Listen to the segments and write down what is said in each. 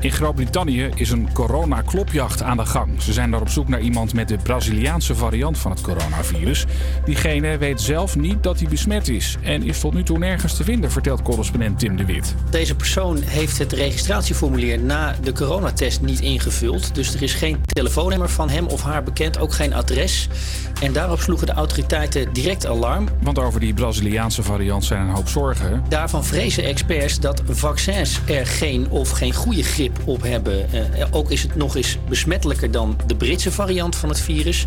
In Groot-Brittannië is een corona-klopjacht aan de gang. Ze zijn daar op zoek naar iemand met de Braziliaanse variant van het coronavirus. Diegene weet zelf niet dat hij besmet is en is tot nu toe nergens te vinden, vertelt correspondent Tim de Wit. Deze persoon heeft het registratieformulier na de coronatest niet ingevuld. Dus er is geen telefoonnummer van hem of haar bekend, ook geen adres. En daarop sloegen de autoriteiten direct alarm. Want over die Braziliaanse variant zijn een hoop zorgen. Daarvan vrezen experts dat vaccins er geen of geen goede grip op hebben. Eh, ook is het nog eens besmettelijker dan de Britse variant van het virus.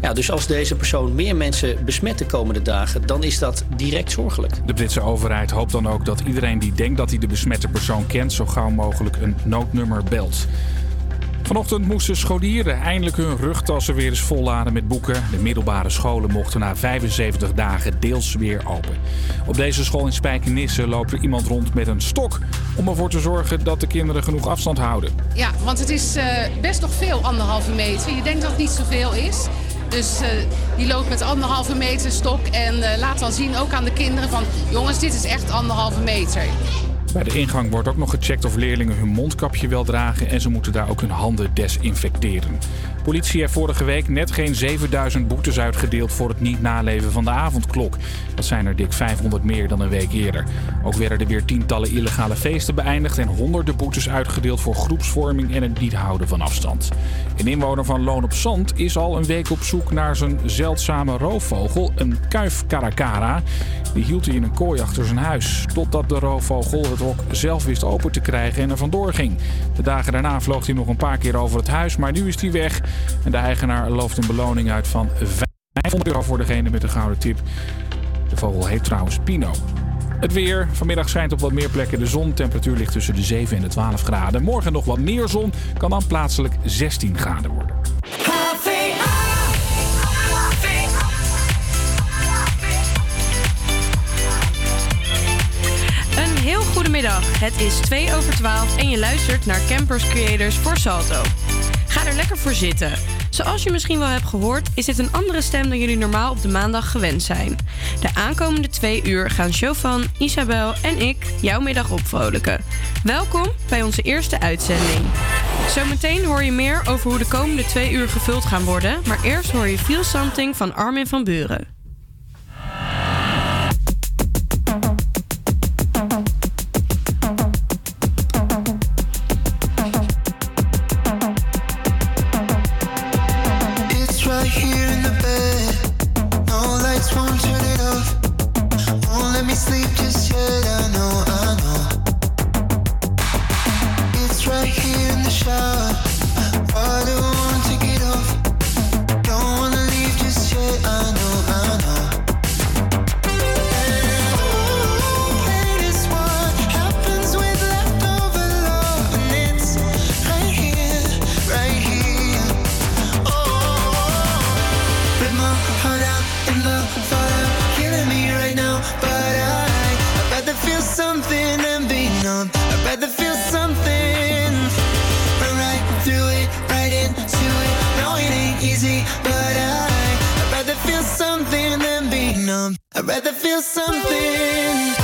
Ja, dus als deze persoon meer mensen besmet de komende dagen, dan is dat direct zorgelijk. De Britse overheid hoopt dan ook dat iedereen die denkt dat hij de besmette persoon kent, zo gauw mogelijk een noodnummer belt. Vanochtend moesten scholieren eindelijk hun rugtassen weer eens volladen met boeken. De middelbare scholen mochten na 75 dagen deels weer open. Op deze school in Spijkenisse loopt er iemand rond met een stok om ervoor te zorgen dat de kinderen genoeg afstand houden. Ja, want het is uh, best nog veel, anderhalve meter. Je denkt dat het niet zoveel is. Dus uh, die loopt met anderhalve meter stok en uh, laat dan zien ook aan de kinderen van... jongens, dit is echt anderhalve meter. Bij de ingang wordt ook nog gecheckt of leerlingen hun mondkapje wel dragen en ze moeten daar ook hun handen desinfecteren. Politie heeft vorige week net geen 7000 boetes uitgedeeld voor het niet naleven van de avondklok. Dat zijn er dik 500 meer dan een week eerder. Ook werden er weer tientallen illegale feesten beëindigd en honderden boetes uitgedeeld voor groepsvorming en het niet houden van afstand. Een inwoner van Loon op Zand is al een week op zoek naar zijn zeldzame roofvogel, een kuif caracara. Die hield hij in een kooi achter zijn huis, totdat de roofvogel het hok zelf wist open te krijgen en er vandoor ging. De dagen daarna vloog hij nog een paar keer over het huis, maar nu is hij weg. En de eigenaar looft een beloning uit van 500 euro voor degene met de gouden tip. De vogel heet trouwens Pino. Het weer. Vanmiddag schijnt op wat meer plekken de zon. Temperatuur ligt tussen de 7 en de 12 graden. Morgen nog wat meer zon. Kan dan plaatselijk 16 graden worden. Goedemiddag. Het is 2 over 12 en je luistert naar Campers Creators voor Salto. Ga er lekker voor zitten. Zoals je misschien wel hebt gehoord, is dit een andere stem dan jullie normaal op de maandag gewend zijn. De aankomende twee uur gaan Chauvin, Isabel en ik jouw middag opvrolijken. Welkom bij onze eerste uitzending. Zometeen hoor je meer over hoe de komende twee uur gevuld gaan worden, maar eerst hoor je Feel Something van Armin van Buren. Numb. I'd rather feel something.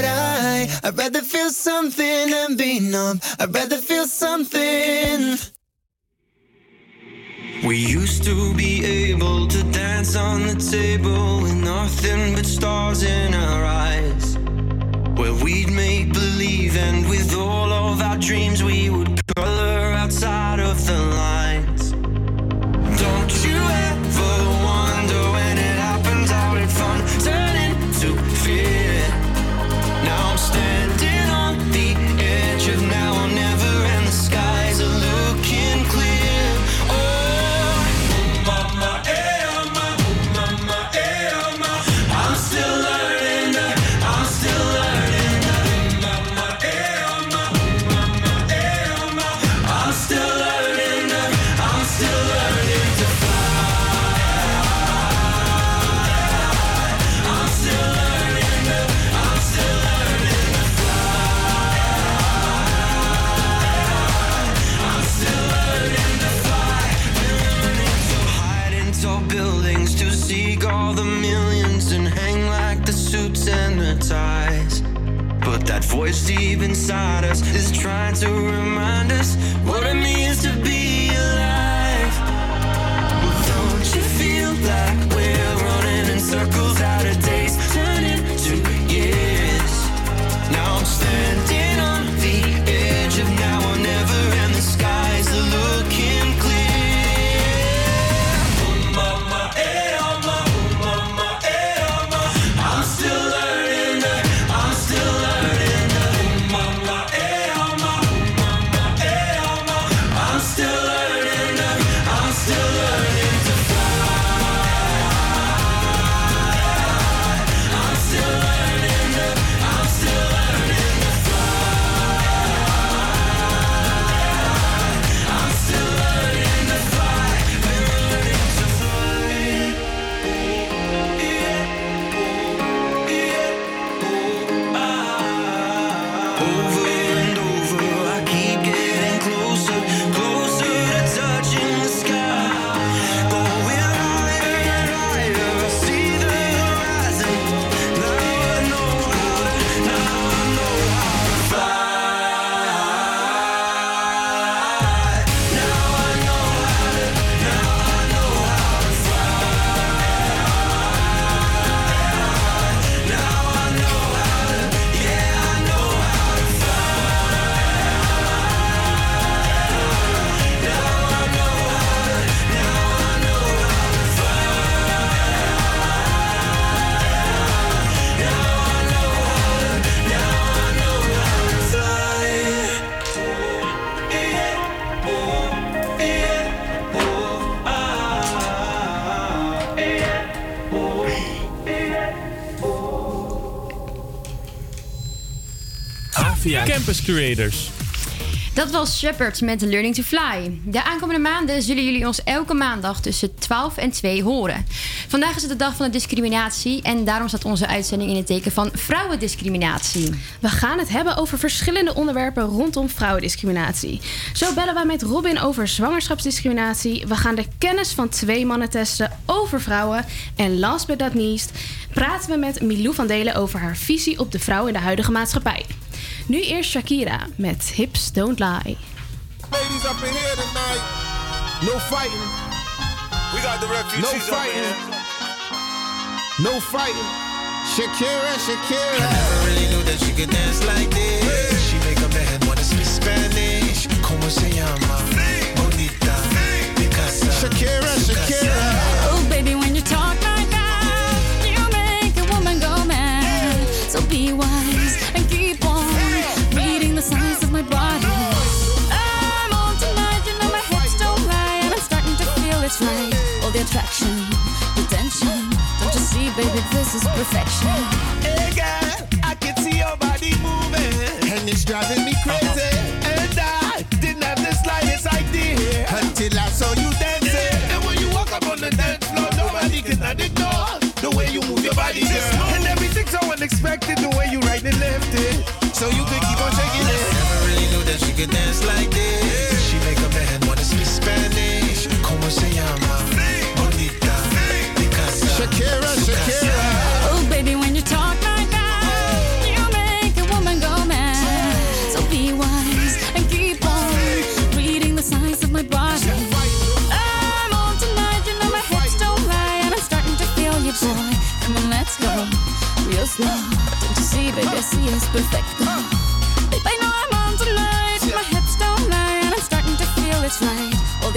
But I, I'd rather feel something than be numb. I'd rather feel something. We used to be able to dance on the table with nothing but stars in our eyes. Where we'd make believe, and with all of our dreams, we would color outside of the lines. Don't you ever But deep inside us. Is trying to remind us what it means Campus. Dat was Shepard met Learning to Fly. De aankomende maanden zullen jullie ons elke maandag tussen 12 en 2 horen. Vandaag is het de dag van de discriminatie en daarom staat onze uitzending in het teken van vrouwendiscriminatie. We gaan het hebben over verschillende onderwerpen rondom vrouwendiscriminatie. Zo bellen wij met Robin over zwangerschapsdiscriminatie. We gaan de kennis van twee mannen testen over vrouwen. En last but not least praten we met Milou van Delen over haar visie op de vrouw in de huidige maatschappij. Nu eerst Shakira met Hips Don't Lie. Ladies up in here tonight. No fighting. We got the refugees No up in fighting. here. No fighting. Shakira, Shakira. Never really knew that she could dance like this. She make a man wanna speak Spanish. Como se llama? Bonita. Picasa. Shakira, Shakira. Oh, baby, when you talk like that, you make a woman go mad. So be wise to feel. All the attraction, the tension. Don't you see, baby, this is perfection. Hey girl, I can see your body moving, and it's driving me crazy. And I didn't have the slightest idea until I saw you dancing. And when you walk up on the dance floor, nobody can ignore the way you move your body, girl. And everything's so unexpected, the way you right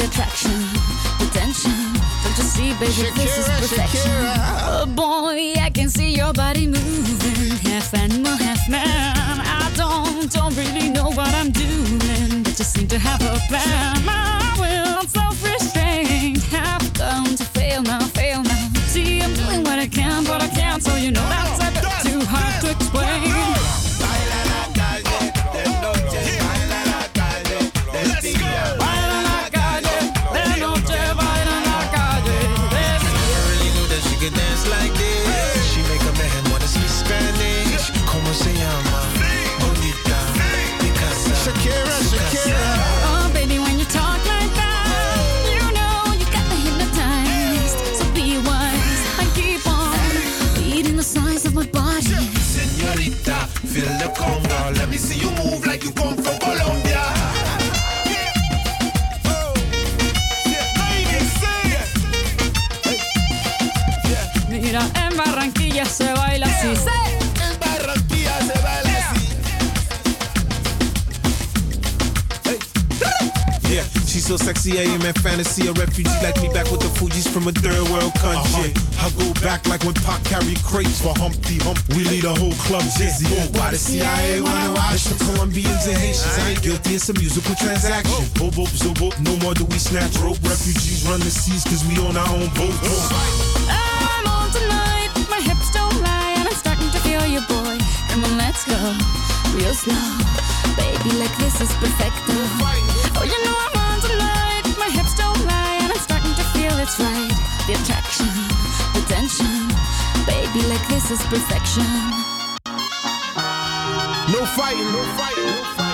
attraction, attention. Don't you see, baby, Shakira, this is perfection. Shakira. Oh boy, I can see your body moving, half animal, half man. I don't, don't really know what I'm doing, but you seem to have a plan. fantasy, I am in fantasy. A refugee like me back with the Fuji's from a third world country. Uh-huh. I go back like when Pop carried crates for Humpty Hump. We lead a whole club dizzy. Yeah. Why the CIA wanna watch the Colombians and Haitians? I ain't guilty, it's a musical transaction. Oh. Bobo, zobo, no more do we snatch rope. Refugees run the seas cause we own our own boat. I'm on tonight, my hips don't lie, and I'm starting to feel you, boy. Come on, let's go, real slow. Baby, like this is perfect. Oh, you know I'm it's right. The attraction, the tension. Baby, like this is perfection. No fighting, no fighting, no fighting.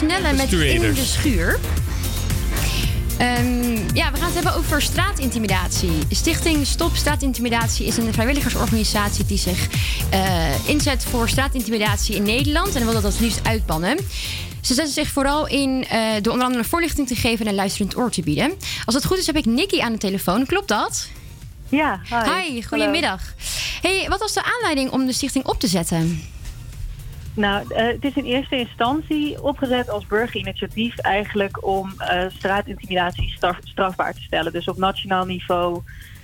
sneller met In de Schuur. Ehm, ja, we gaan het hebben over straatintimidatie. Stichting Stop Straatintimidatie is een vrijwilligersorganisatie die zich eh, inzet voor straatintimidatie in Nederland en wil dat het liefst uitbannen. Ze zetten zich vooral in uh, door onder andere voorlichting te geven en een luisterend oor te bieden. Als het goed is, heb ik Nikki aan de telefoon. Klopt dat? Ja, hi. Hi, goedemiddag. Hey, wat was de aanleiding om de stichting op te zetten? Nou, eh, het is in eerste instantie opgezet als burgerinitiatief eigenlijk om eh, straatintimidatie straf- strafbaar te stellen. Dus op nationaal niveau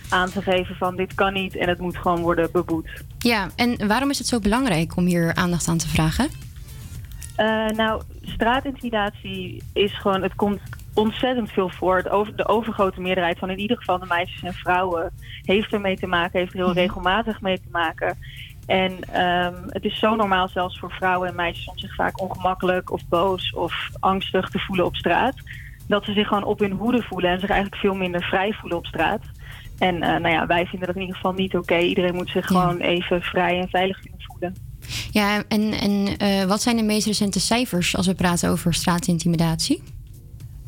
aan te geven van dit kan niet en het moet gewoon worden beboet. Ja, en waarom is het zo belangrijk om hier aandacht aan te vragen? Eh, nou, straatintimidatie is gewoon, het komt ontzettend veel voor. Het over, de overgrote meerderheid van in ieder geval de meisjes en vrouwen heeft er mee te maken, heeft er heel regelmatig mee te maken. En ehm, het is zo normaal zelfs voor vrouwen en meisjes om zich vaak ongemakkelijk of boos of angstig te voelen op straat. Dat ze zich gewoon op hun hoede voelen en zich eigenlijk veel minder vrij voelen op straat. En eh, nou ja, wij vinden dat in ieder geval niet oké. Iedereen moet zich gewoon even vrij en veilig kunnen voelen. Ja, en, en eh, wat zijn de meest recente cijfers als we praten over straatintimidatie?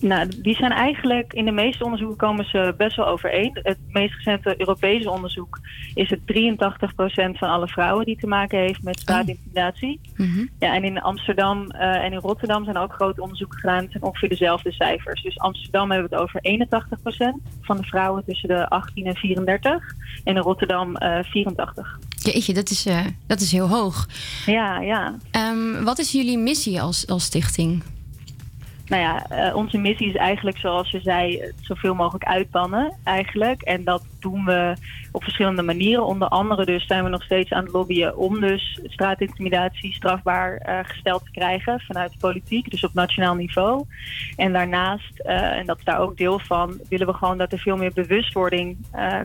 Nou, die zijn eigenlijk in de meeste onderzoeken komen ze best wel overeen. Het meest recente Europese onderzoek is het 83% van alle vrouwen die te maken heeft met straatintimidatie. Ja, en in Amsterdam eh, en in Rotterdam zijn ook grote onderzoeken gedaan. Het zijn ongeveer dezelfde cijfers. Dus Amsterdam hebben we het over 81% van de vrouwen tussen de 18 en 34. En in Rotterdam eh 84. Jeetje, dat is, eh, dat is heel hoog. Ja, ja. Ehm, wat is jullie missie als, als stichting? Nou ja, eh, onze missie is eigenlijk zoals je zei, zoveel mogelijk uitbannen eigenlijk. En dat doen we op verschillende manieren. Onder andere dus zijn we nog steeds aan het lobbyen om dus straatintimidatie strafbaar eh, gesteld te krijgen vanuit de politiek, dus op nationaal niveau. En daarnaast, eh, en dat is daar ook deel van, willen we gewoon dat er veel meer bewustwording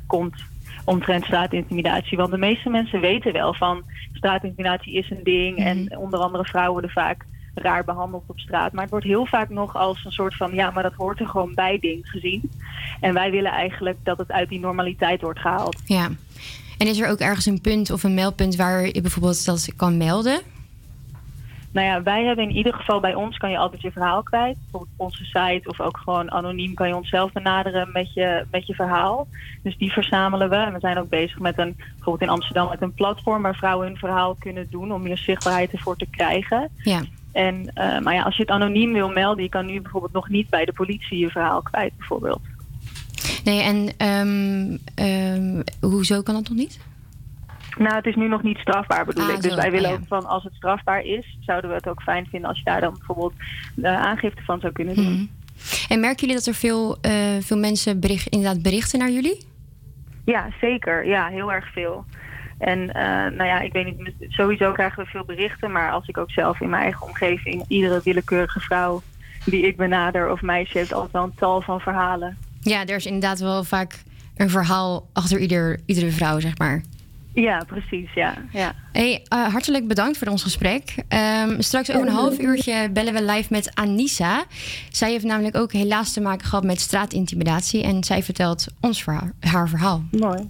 komt omtrent straatintimidatie. Want de meeste mensen weten wel van straatintimidatie is een ding en onder andere vrouwen worden vaak raar behandeld op straat. Maar het wordt heel vaak nog als een soort van ja, maar dat hoort er gewoon bij ding gezien. En wij willen eigenlijk dat het uit die normaliteit wordt gehaald. Ja. En is er ook ergens een punt of een meldpunt waar je bijvoorbeeld dat kan melden? Nou ja, wij hebben in ieder geval bij ons kan je altijd je verhaal kwijt. Bijvoorbeeld op onze site of ook gewoon anoniem kan je onszelf benaderen met je, met je verhaal. Dus die verzamelen we. En we zijn ook bezig met een, bijvoorbeeld in Amsterdam, met een platform waar vrouwen hun verhaal kunnen doen om meer zichtbaarheid ervoor te krijgen. Ja. En eh, maar ja, als je het anoniem wil melden, je kan nu bijvoorbeeld nog niet bij de politie je verhaal kwijt, bijvoorbeeld. Nee, en ehm, ehm, hoezo kan dat nog niet? Nou, het is nu nog niet strafbaar bedoel Ah, ik. Dus zo, wij willen ah, ja. ook van als het strafbaar is, zouden we het ook fijn vinden als je daar dan bijvoorbeeld uh, aangifte van zou kunnen doen. Mhm. En merken jullie dat er veel, eh, veel mensen bericht, inderdaad berichten naar jullie? Ja, zeker. Ja, heel erg veel. En eh, nou ja, ik weet niet, sowieso krijgen we veel berichten, maar als ik ook zelf in mijn eigen omgeving, iedere willekeurige vrouw die ik benader of meisje heeft altijd wel een tal van verhalen. Ja, er is inderdaad wel vaak een verhaal achter ieder, iedere vrouw, zeg maar. Ja, precies, ja. ja. Hey, eh, hartelijk bedankt voor ons gesprek. Ehm, straks over een half uurtje bellen we live met Anissa. Zij heeft namelijk ook helaas te maken gehad met straatintimidatie. En zij vertelt ons verhaal, haar verhaal. Mooi.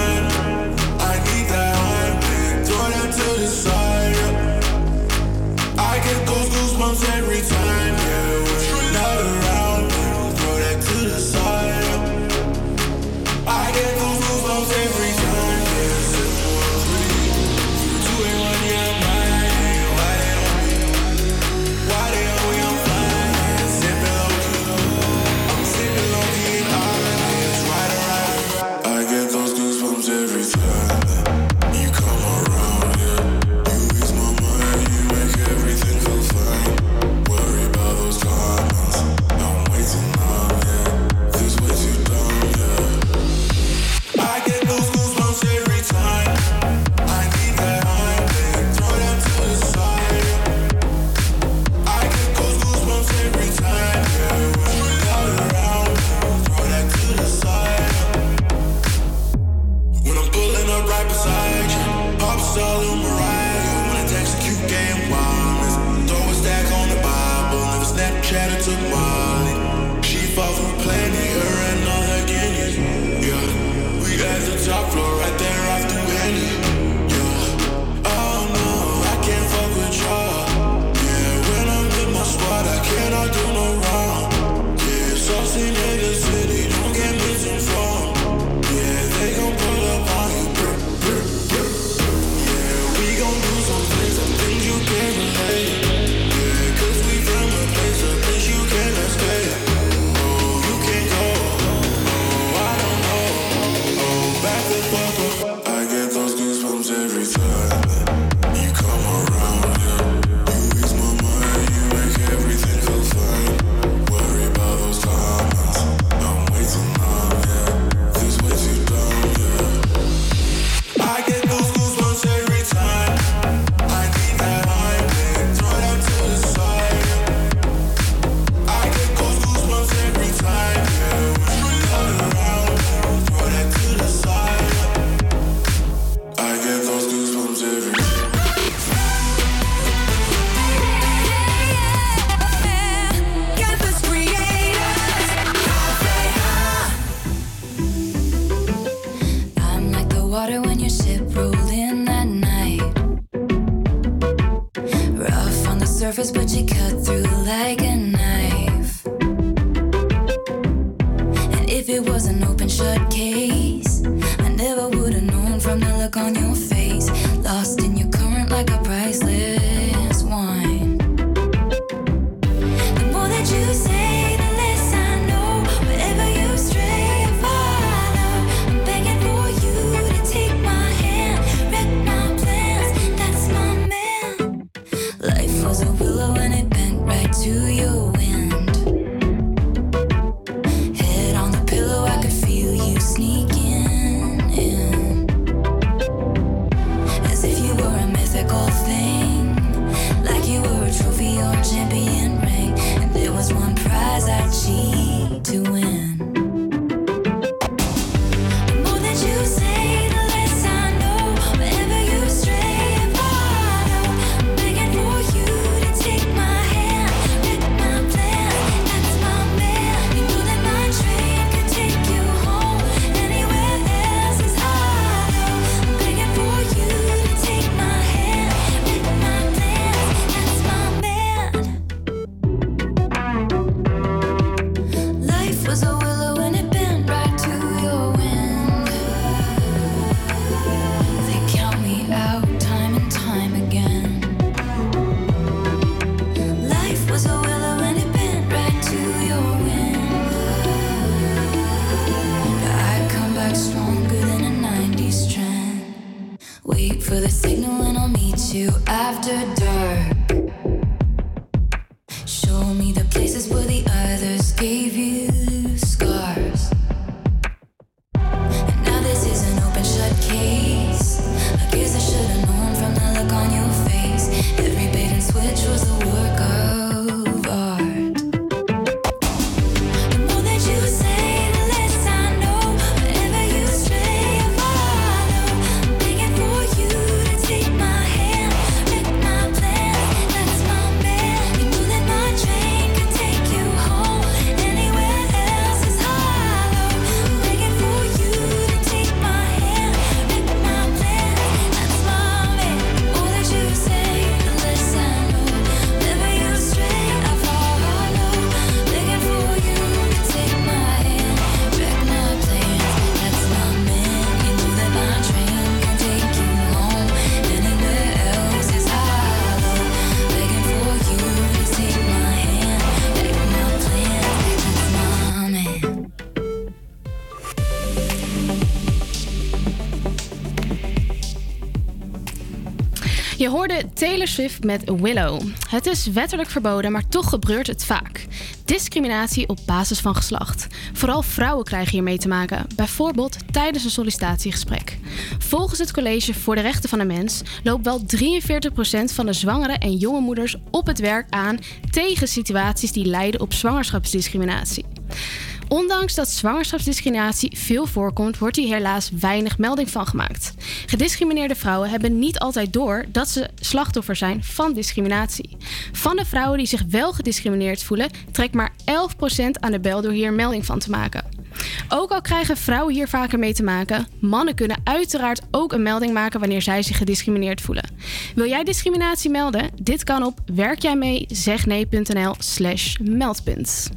Met Willow. Het is wettelijk verboden, maar toch gebeurt het vaak. Discriminatie op basis van geslacht. Vooral vrouwen krijgen hiermee te maken, bijvoorbeeld tijdens een sollicitatiegesprek. Volgens het College voor de Rechten van de Mens loopt wel 43% van de zwangere en jonge moeders op het werk aan tegen situaties die leiden op zwangerschapsdiscriminatie. Ondanks dat zwangerschapsdiscriminatie veel voorkomt, wordt hier helaas weinig melding van gemaakt. Gediscrimineerde vrouwen hebben niet altijd door dat ze slachtoffer zijn van discriminatie. Van de vrouwen die zich wel gediscrimineerd voelen, trekt maar 11% aan de bel door hier een melding van te maken. Ook al krijgen vrouwen hier vaker mee te maken, mannen kunnen uiteraard ook een melding maken wanneer zij zich gediscrimineerd voelen. Wil jij discriminatie melden? Dit kan op werkjijmeezegnee.nl/slash meldpunt.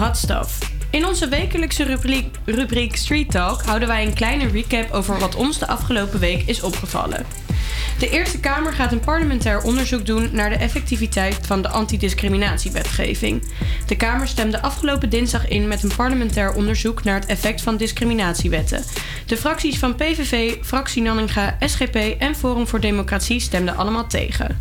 Hot Stuff. In onze wekelijkse rubriek, rubriek Street Talk houden wij een kleine recap over wat ons de afgelopen week is opgevallen. De Eerste Kamer gaat een parlementair onderzoek doen naar de effectiviteit van de antidiscriminatiewetgeving. De Kamer stemde afgelopen dinsdag in met een parlementair onderzoek naar het effect van discriminatiewetten. De fracties van PVV, Fractie Nanninga, SGP en Forum voor Democratie stemden allemaal tegen.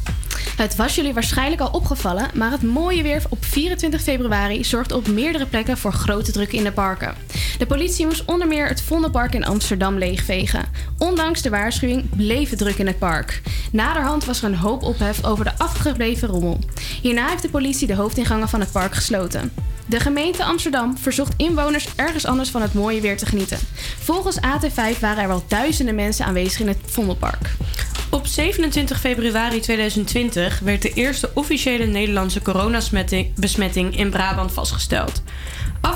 Het was jullie waarschijnlijk al opgevallen, maar het mooie weer op 24 februari zorgde op meerdere plekken voor grote druk in de parken. De politie moest onder meer het Vondelpark in Amsterdam leegvegen. Ondanks de waarschuwing bleef het druk in het park. Naderhand was er een hoop ophef over de afgebleven rommel. Hierna heeft de politie de hoofdingangen van het park gesloten. De gemeente Amsterdam verzocht inwoners ergens anders van het mooie weer te genieten. Volgens AT5 waren er wel duizenden mensen aanwezig in het Vondelpark. Op 27 februari 2020 werd de eerste officiële Nederlandse coronabesmetting in Brabant vastgesteld.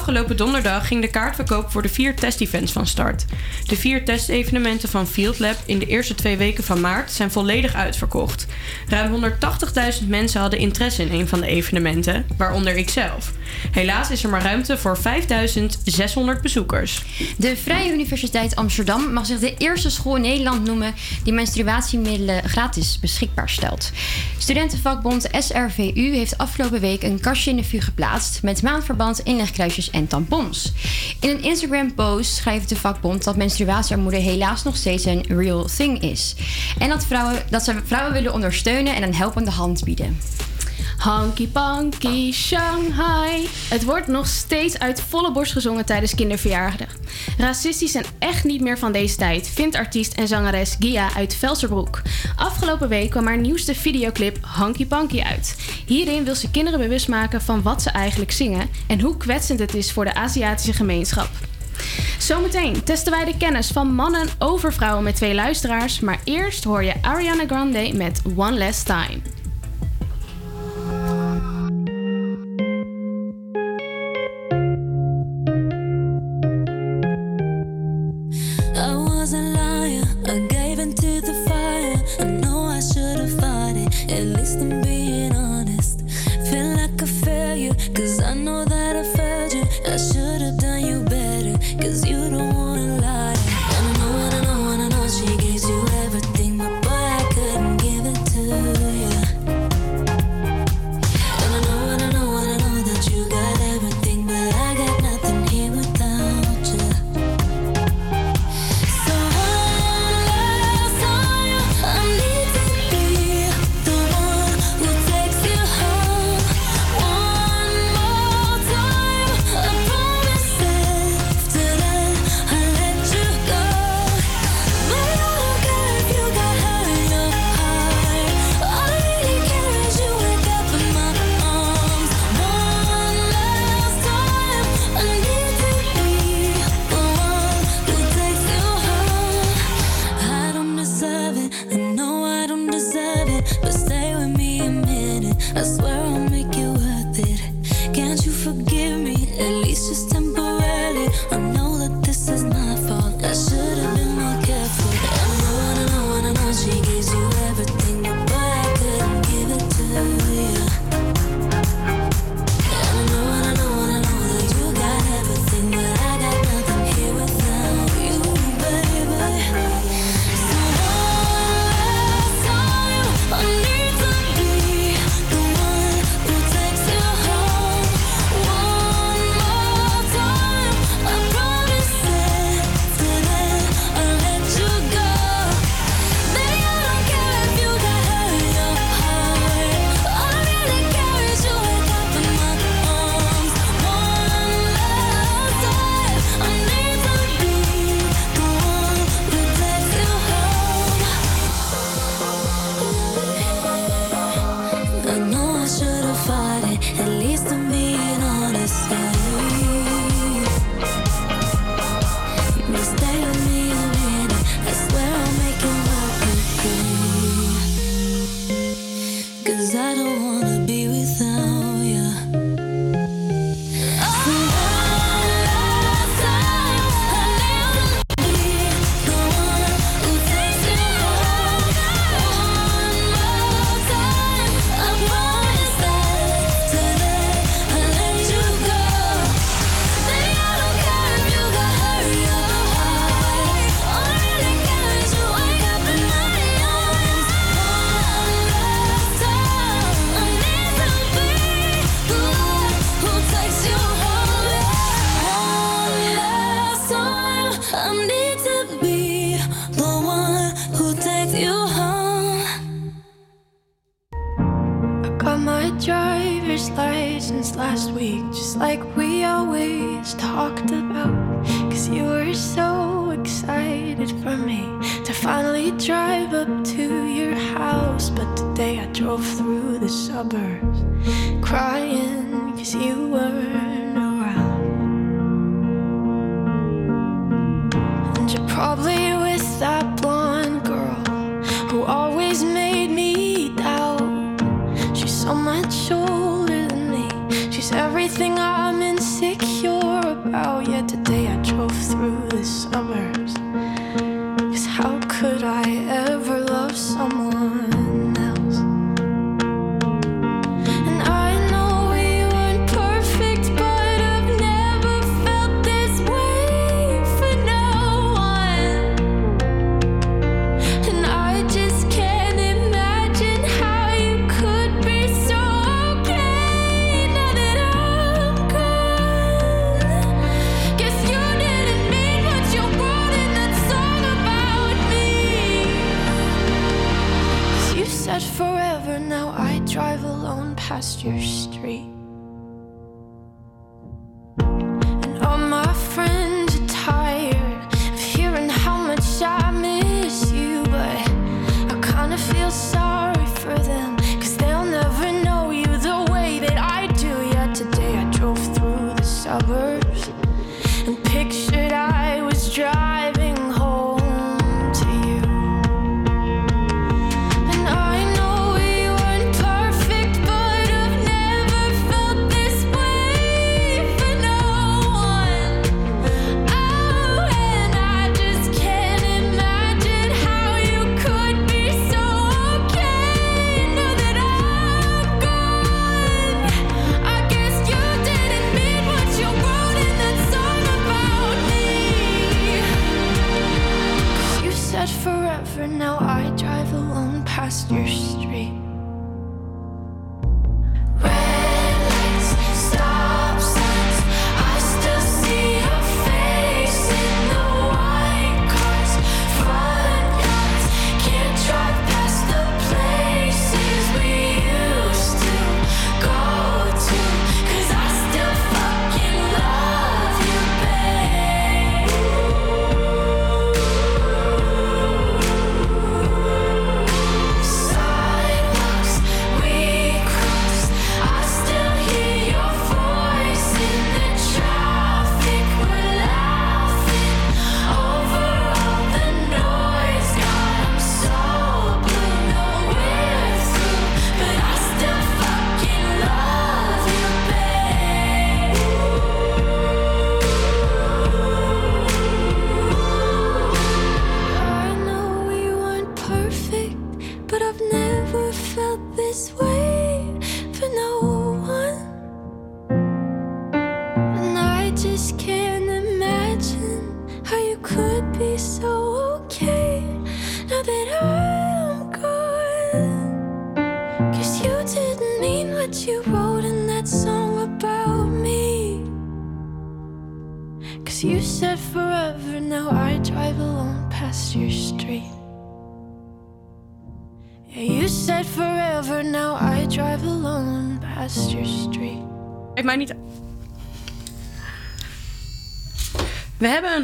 Afgelopen donderdag ging de kaartverkoop voor de vier testevents van start. De vier testevenementen van Field Lab in de eerste twee weken van maart zijn volledig uitverkocht. Ruim 180.000 mensen hadden interesse in een van de evenementen, waaronder ikzelf. Helaas is er maar ruimte voor 5.600 bezoekers. De Vrije Universiteit Amsterdam mag zich de eerste school in Nederland noemen die menstruatiemiddelen gratis beschikbaar stelt. Studentenvakbond SRVU heeft afgelopen week een kastje in de vuur geplaatst met maandverband, inlegkruisjes en tampons. In een Instagram-post schrijft de vakbond dat menstruatiearmoede helaas nog steeds een real thing is. En dat, vrouwen, dat ze vrouwen willen ondersteunen en een helpende hand bieden. Hanky Panky Shanghai. Het wordt nog steeds uit volle borst gezongen tijdens kinderverjaardagen. Racistisch zijn echt niet meer van deze tijd, vindt artiest en zangeres Gia uit Velserbroek. Afgelopen week kwam haar nieuwste videoclip Hanky Panky uit. Hierin wil ze kinderen bewust maken van wat ze eigenlijk zingen en hoe kwetsend het is voor de Aziatische gemeenschap. Zometeen testen wij de kennis van mannen over vrouwen met twee luisteraars, maar eerst hoor je Ariana Grande met One Last Time.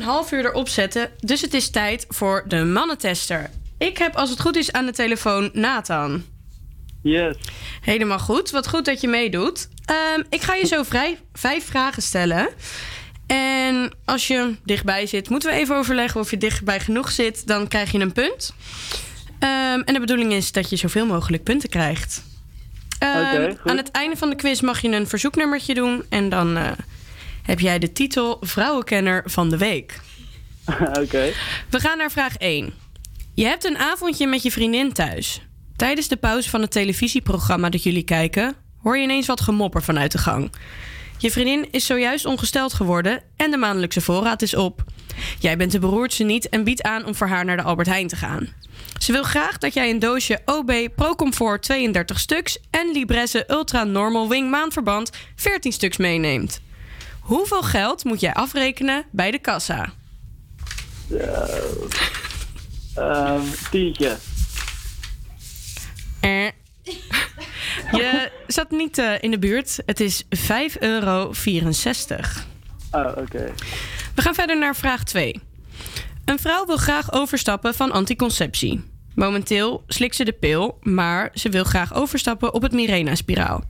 half uur erop zetten, dus het is tijd voor de mannentester. Ik heb als het goed is aan de telefoon Nathan. Yes. Helemaal goed. Wat goed dat je meedoet. Ehm, ik ga je zo vrij, vijf vragen stellen. En als je dichtbij zit, moeten we even overleggen of je dichtbij genoeg zit. Dan krijg je een punt. Ehm, en de bedoeling is dat je zoveel mogelijk punten krijgt. Um, aan het einde van de quiz mag je een verzoeknummertje doen. En dan eh, heb jij de titel Vrouwenkenner van de Week. Oké. We gaan naar vraag 1. Je hebt een avondje met je vriendin thuis. Tijdens de pauze van het televisieprogramma dat jullie kijken, hoor je ineens wat gemopper vanuit de gang. Je vriendin is zojuist ongesteld geworden en de maandelijkse voorraad is op. Jij bent de beroerdste niet en biedt aan om voor haar naar de Albert Heijn te gaan. Ze wil graag dat jij een doosje OB Procomfort 32 stuks en Libresse Ultra Normal Wing maandverband 14 stuks meeneemt. Hoeveel geld moet jij afrekenen bij de kassa? Uh, Je zat niet eh, in de buurt. Het is 5,64 euro. Oh, oké. We gaan verder naar vraag 2. Een vrouw wil graag overstappen van anticonceptie. Momenteel slikt ze de pil, maar ze wil graag overstappen op het Mirena-spiraal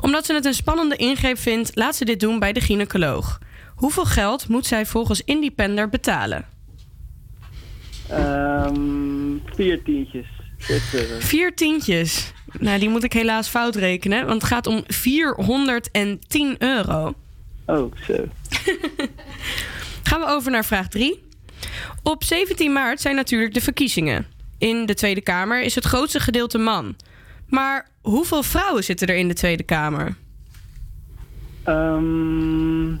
omdat ze het een spannende ingreep vindt, laat ze dit doen bij de gynaecoloog. Hoeveel geld moet zij volgens Independer betalen? Ehm vier tientjes. Euro. Vier tientjes. Nou, die moet ik helaas fout rekenen, want het gaat om 410 euro. Oh, zo. Gaan we over naar vraag 3. Op 17 maart zijn natuurlijk de verkiezingen. In de Tweede Kamer is het grootste gedeelte man. Maar hoeveel vrouwen zitten er in de Tweede Kamer? Ehm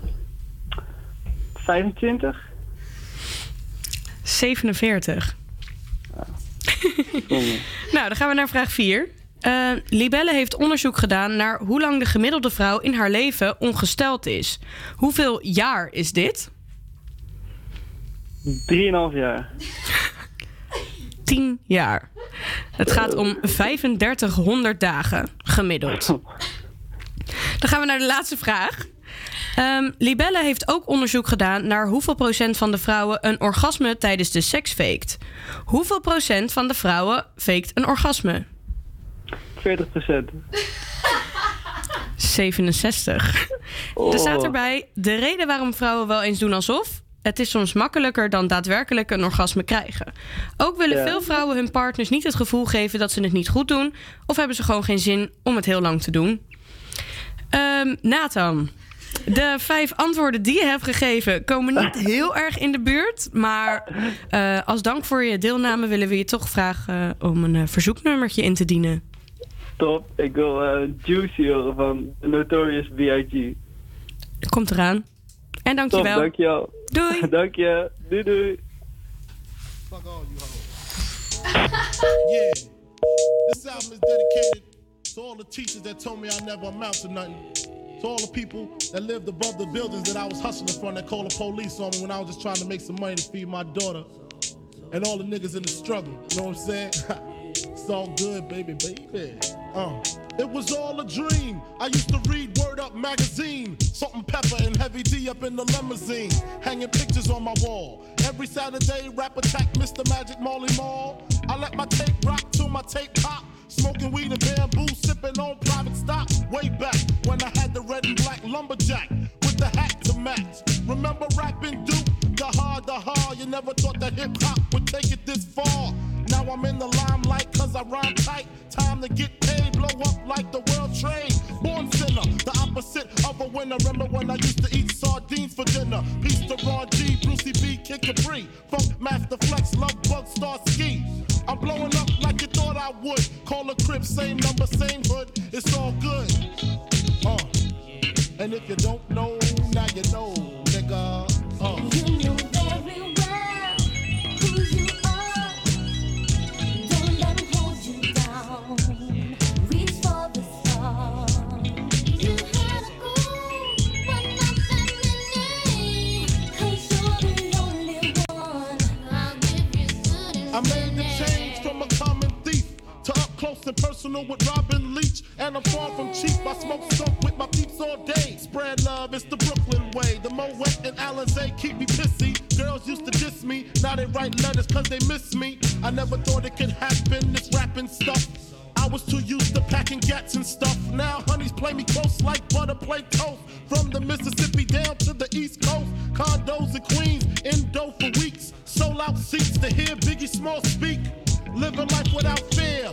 25? 47. Zonde. Nou, dan gaan we naar vraag 4. Eh, Libelle heeft onderzoek gedaan naar hoe lang de gemiddelde vrouw in haar leven ongesteld is. Hoeveel jaar is dit? 3,5 jaar. 10 jaar. Het gaat om 3500 dagen gemiddeld. Dan gaan we naar de laatste vraag. Ehm, Libelle heeft ook onderzoek gedaan naar hoeveel procent van de vrouwen een orgasme tijdens de seks faked. Hoeveel procent van de vrouwen faked een orgasme? 40 procent. 67. Er staat erbij, de reden waarom vrouwen wel eens doen alsof... het is soms makkelijker dan daadwerkelijk een orgasme krijgen. Ook willen Ja. veel vrouwen hun partners niet het gevoel geven dat ze het niet goed doen... of hebben ze gewoon geen zin om het heel lang te doen. Ehm, Nathan, de vijf antwoorden die je hebt gegeven... komen niet heel erg in de buurt. Maar eh, als dank voor je deelname willen we je toch vragen... om een eh, verzoeknummertje in te dienen. Top. Ik wil eh, Juicy horen van Notorious B.I.G. Komt eraan. En Top, dankjewel. dankjewel. Doei. Dank je. Doei doei. yeah. This album is dedicated to all the teachers that told me I never amount to nothing. To all the people that lived above the buildings that I was hustling from that called the police on me when I was just trying to make some money to feed my daughter. And all the niggas in the struggle. You know what I'm saying? it's all good, baby, baby. Uh. It was all a dream. I used to read Word Up magazine. Salt and pepper and heavy D up in the limousine. Hanging pictures on my wall. Every Saturday, rap attack Mr. Magic Molly Mall. I let my tape rock till my tape pop. Smoking weed and bamboo, sipping on private stock. Way back when I had the red and black lumberjack with the hat to match. Remember rapping Duke? The hard, the hard. You never thought that hip hop would take it this far. Now I'm in the limelight cause I rhyme tight. Time to get paid, blow up like the world trade. Born sinner, the opposite of a winner. Remember when I used to eat sardines for dinner? Peace to Ron G, Brucey B, Kid Capri. Funk Master Flex, Love Bug, Star Ski. I'm blowing up like you thought I would. Call a crib, same number, same hood. It's all good. Uh. And if you don't know, now you know, close and personal with Robin Leach. And I'm far from cheap. I smoke skunk with my peeps all day. Spread love, it's the Brooklyn way. The Moet and Alizé keep me pissy. Girls used to diss me, now they write letters cause they miss me. I never thought it could happen, this rapping stuff. I was too used to packing gats and stuff. Now honeys play me close like butter play toast. From the Mississippi down to the East Coast, condos in Queens, in dough for weeks. Sold out seats to hear Biggie Small speak. Living life without fear,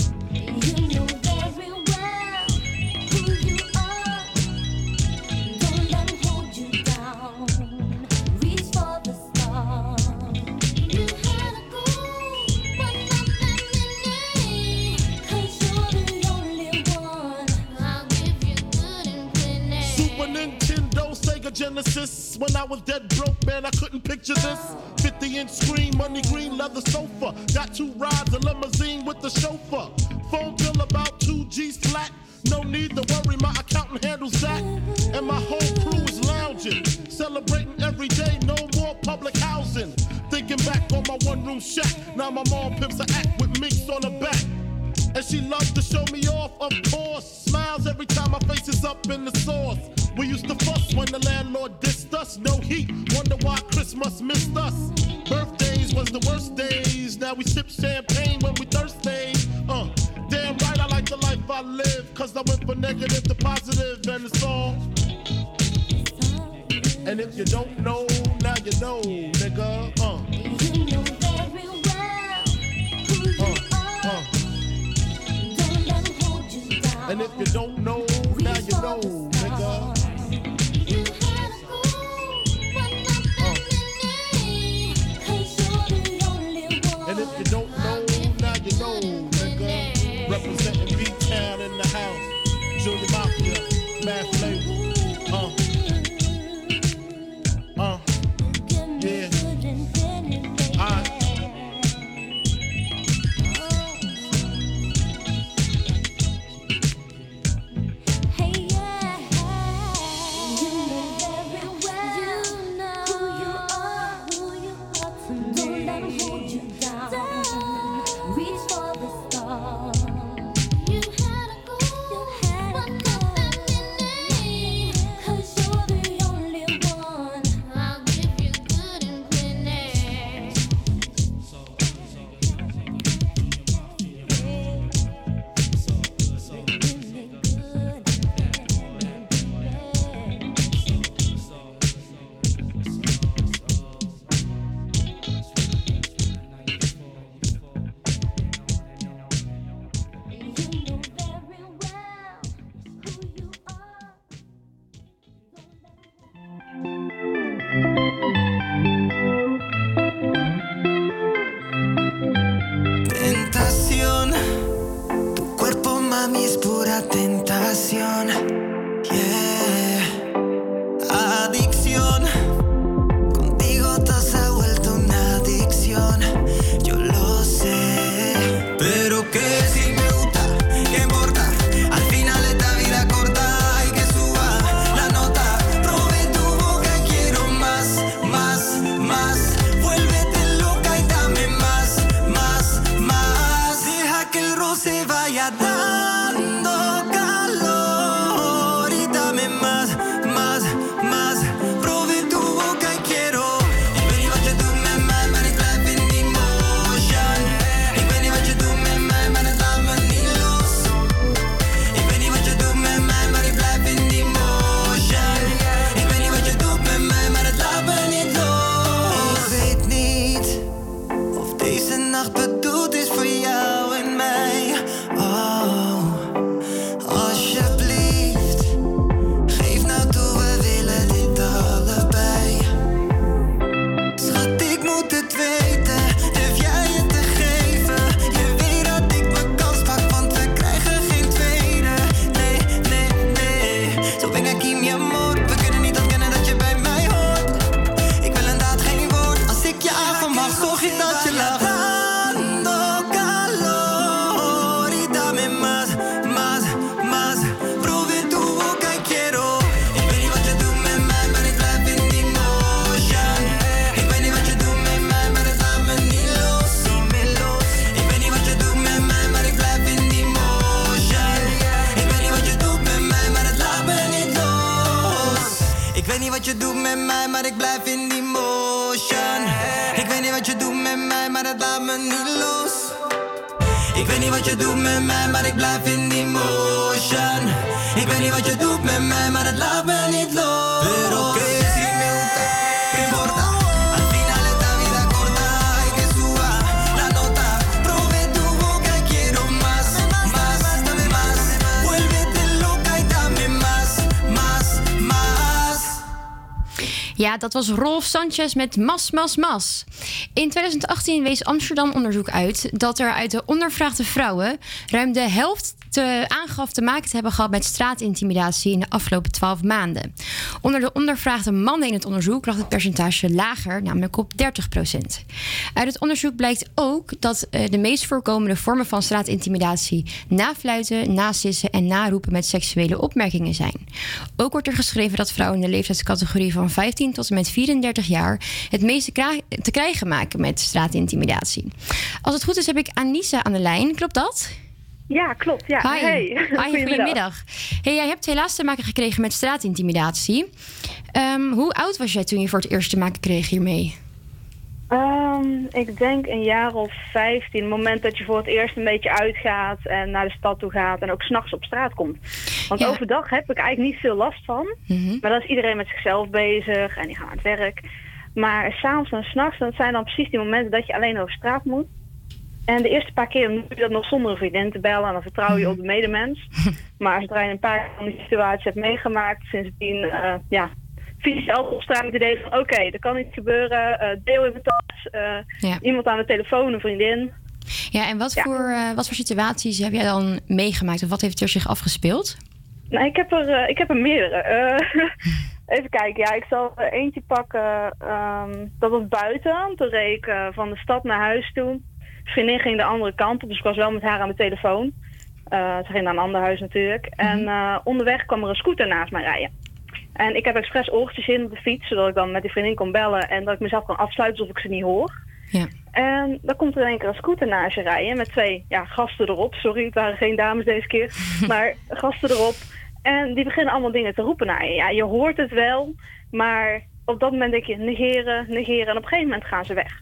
Genesis. When I was dead broke, man, I couldn't picture this. 50 inch screen, money green, leather sofa. Got two rides, a limousine with the chauffeur. Phone bill about 2 G's flat. No need to worry, my accountant handles that. And my whole crew is lounging, celebrating every day, no more public housing. Thinking back on my one room shack, now my mom pimps a act with minks on her back. And she loves to show me off, of course. Smiles every time my face is up in the sauce. We used to fuss when the landlord dissed us. No heat, wonder why Christmas missed us. Birthdays was the worst days. Now we sip champagne when we thirsty. Uh, damn right, I like the life I live. Cause I went from negative to positive, and it's all. And if you don't know, now you know, nigga. Uh. uh, uh. And if you don't know, Ja, dat was Rolf Sanchez met Mas, Mas, Mas. In 2018 wees Amsterdam onderzoek uit dat er uit de ondervraagde vrouwen ruim de helft te, aangaf te maken te hebben gehad met straatintimidatie in de afgelopen 12 maanden. Onder de ondervraagde mannen in het onderzoek lag het percentage lager, namelijk op 30 procent. Uit het onderzoek blijkt ook dat eh, de meest voorkomende vormen van straatintimidatie nafluiten, nasissen en naroepen met seksuele opmerkingen zijn. Ook wordt er geschreven dat vrouwen in de leeftijdscategorie van 15 tot en met 34 jaar het meeste te krijgen maken met straatintimidatie. Als het goed is, heb ik Anissa aan de lijn. Klopt dat? Ja, klopt. Ja. Hi. Hey. Hi, goedemiddag. Hey, jij hebt helaas te maken gekregen met straatintimidatie. Ehm, hoe oud was jij toen je voor het eerst te maken kreeg hiermee? Ehm, ik denk een jaar of 15. Het moment dat je voor het eerst een beetje uitgaat en naar de stad toe gaat en ook s'nachts op straat komt. Want overdag heb ik eigenlijk niet veel last van. Maar dan is iedereen met zichzelf bezig en die gaan aan het werk. Maar s'avonds en s'nachts, dat zijn dan precies die momenten dat je alleen over straat moet. En de eerste paar keer doe je dat nog zonder een vriendin te bellen en dan vertrouw je op de medemens. Maar zodra je een paar van die situaties hebt meegemaakt, sindsdien, eh ja, met het idee van oké, er kan iets gebeuren, eh, deel in mijn tas, Ja. iemand aan de telefoon, een vriendin. Ja, en wat, Voor, eh, wat voor situaties heb jij dan meegemaakt? Of wat heeft er zich afgespeeld? Nou, ik heb er, ik heb er meerdere. Even kijken, ja, ik zal er eentje pakken. ehm, dat was buiten. Toen reed ik van de stad naar huis toe. Vriendin ging de andere kant op, dus ik was wel met haar aan de telefoon. Eh, ze ging naar een ander huis natuurlijk. En eh, onderweg kwam er een scooter naast mij rijden. En ik heb expres oortjes in op de fiets, zodat ik dan met die vriendin kon bellen en dat ik mezelf kan afsluiten alsof ik ze niet hoor. Ja. En dan komt er in één keer een scooter naast je rijden met twee ja, gasten erop. Sorry, het waren geen dames deze keer, maar gasten erop. En die beginnen allemaal dingen te roepen naar je. Ja, je hoort het wel, maar op dat moment denk je negeren, negeren en op een gegeven moment gaan ze weg.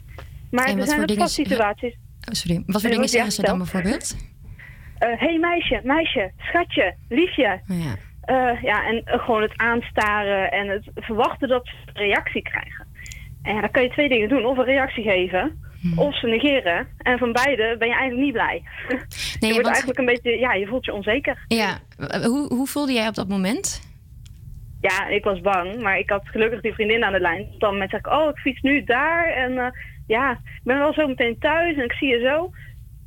Maar En er zijn ook vast situaties. Oh, sorry. Wat voor Nee, dingen zeggen ze dan bijvoorbeeld? Hé hey meisje, meisje, schatje, liefje. Oh, ja. Eh, ja, en eh, gewoon het aanstaren en het verwachten dat ze een reactie krijgen. En ja, dan kan je twee dingen doen. Of een reactie geven, Hmm. of ze negeren. En van beide ben je eigenlijk niet blij. je wordt eigenlijk een beetje, ja, je voelt je onzeker. Ja, hoe, hoe voelde jij op dat moment? Ja, ik was bang, maar ik had gelukkig die vriendin aan de lijn. Dat moment zeg ik, oh, ik fiets nu daar. En eh, ja, ik ben wel zo meteen thuis en ik zie je zo.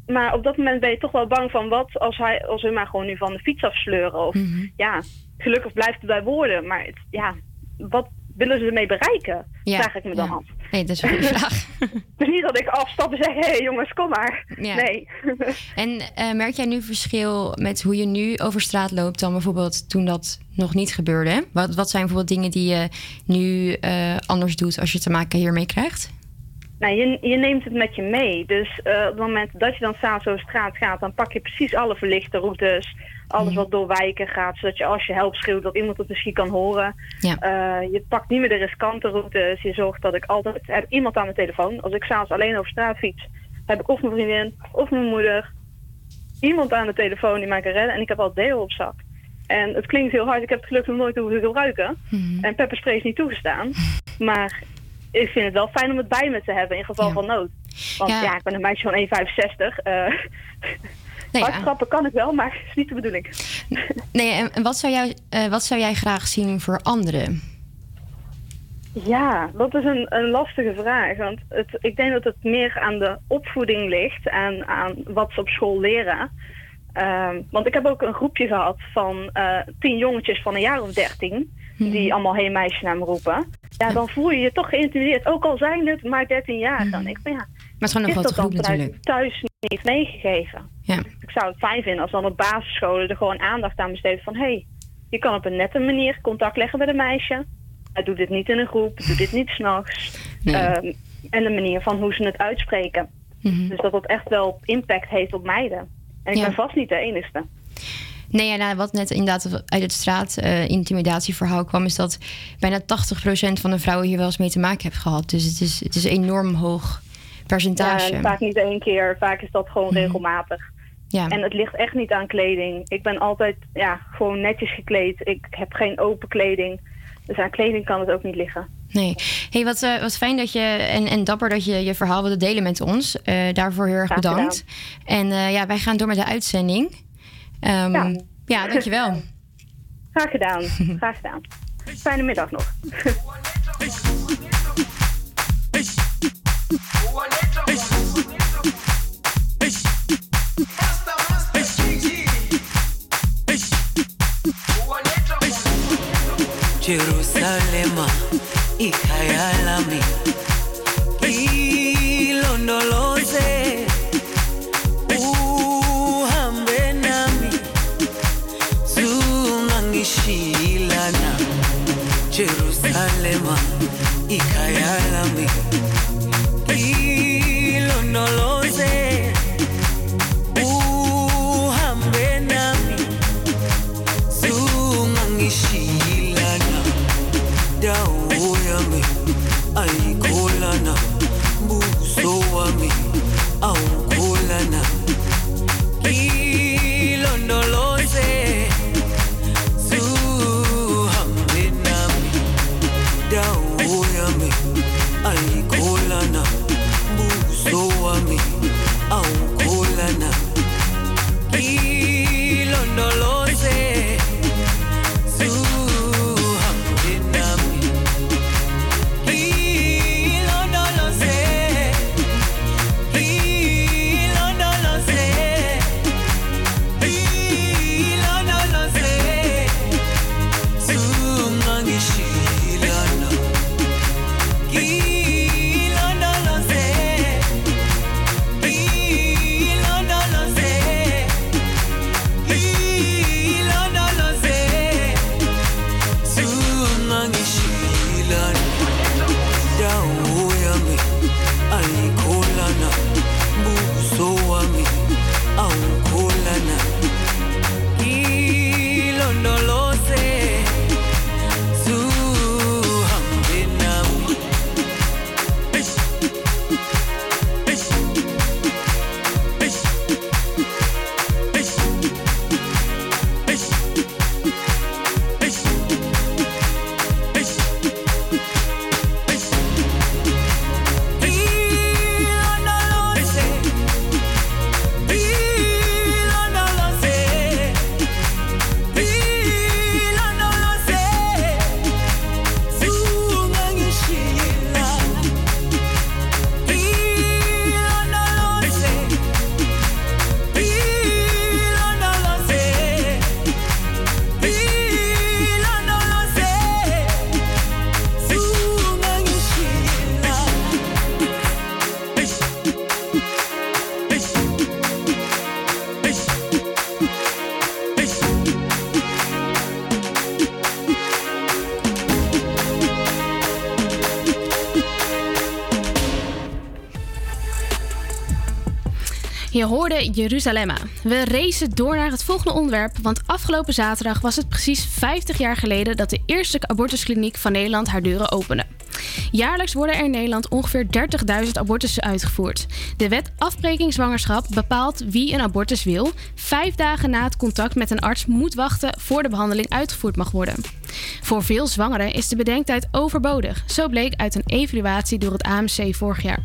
Maar op dat moment ben je toch wel bang van wat als, hij, als maar gewoon nu van de fiets afsleuren. Of Mhm. ja, gelukkig blijft het bij woorden. Maar het, ja, wat willen ze ermee bereiken? Ja, Vraag ik me dan ja. af. Nee, dat is een vraag. Is niet dat ik afstap en zeg, hé hey, jongens, kom maar. Ja. Nee. En eh, merk jij nu verschil met hoe je nu over straat loopt dan bijvoorbeeld toen dat nog niet gebeurde? Wat, wat zijn bijvoorbeeld dingen die je nu eh, anders doet als je te maken hiermee krijgt? Nou, je, je neemt het met je mee. Dus eh, op het moment dat je dan s'avonds over straat gaat, dan pak je precies alle verlichte routes. Alles wat door wijken gaat, zodat je als je help schreeuwt, dat iemand het misschien kan horen. Ja. Eh, je pakt niet meer de riskante routes. Je zorgt dat ik altijd heb iemand aan de telefoon. Als ik s'avonds alleen over straat fiets, heb ik of mijn vriendin of mijn moeder. Iemand aan de telefoon die mij kan redden. En ik heb al deel op zak. En het klinkt heel hard. Ik heb het gelukkig nog nooit hoeven gebruiken. En pepperspray is niet toegestaan. Maar ik vind het wel fijn om het bij me te hebben in geval van nood. Want Ja. ja, ik ben een meisje van 1,65. eh Nee, hard ja. trappen kan ik wel, maar het is niet de bedoeling. Nee, en wat zou, jij, eh, wat zou jij graag zien voor anderen? Ja, dat is een, een lastige vraag. Want het, ik denk dat het meer aan de opvoeding ligt en aan wat ze op school leren. Ehm, want ik heb ook een groepje gehad van eh, tien jongetjes van een jaar of dertien. Die allemaal heen meisje naar me roepen. Ja, dan voel je je toch geïntimideerd. Ook al zijn het maar 13 jaar. Dan ik van ja, Maar het is gewoon een grote groep natuurlijk. thuis niet meegegeven? Ja. Ik zou het fijn vinden als dan op basisscholen er gewoon aandacht aan besteedt van hé, hey, je kan op een nette manier contact leggen met een meisje. Doe dit niet in een groep, doe dit niet s'nachts. Nee. Ehm, en de manier van hoe ze het uitspreken. Mhm. Dus dat dat echt wel impact heeft op meiden. En ik Ja. ben vast niet de enige. Nee, ja, nou, wat net inderdaad uit het straat-intimidatieverhaal kwam, is dat bijna 80% van de vrouwen hier wel eens mee te maken heeft gehad. Dus het is, het is een enorm hoog percentage. Ja, vaak niet één keer, vaak is dat gewoon regelmatig. Ja. En het ligt echt niet aan kleding. Ik ben altijd ja, gewoon netjes gekleed. Ik heb geen open kleding. Dus aan kleding kan het ook niet liggen. Nee. Hey, wat, eh, wat fijn dat je en, en dapper dat je je verhaal wilde delen met ons. Eh, daarvoor heel erg Graag bedankt. En eh, ja, wij gaan door met de uitzending. Ehm, Ja. ja. dankjewel. Graag gedaan. Graag gedaan. Fijne middag nog. Jerusalema ikhaya lami Jerusalema Je hoorde Jeruzalemma. We racen door naar het volgende onderwerp, want afgelopen zaterdag was het precies 50 jaar geleden dat de eerste abortuskliniek van Nederland haar deuren opende. Jaarlijks worden er in Nederland ongeveer 30.000 abortussen uitgevoerd. De wet afbreking zwangerschap bepaalt wie een abortus wil. Vijf dagen na het contact met een arts moet wachten voor de behandeling uitgevoerd mag worden. Voor veel zwangeren is de bedenktijd overbodig. Zo bleek uit een evaluatie door het AMC vorig jaar.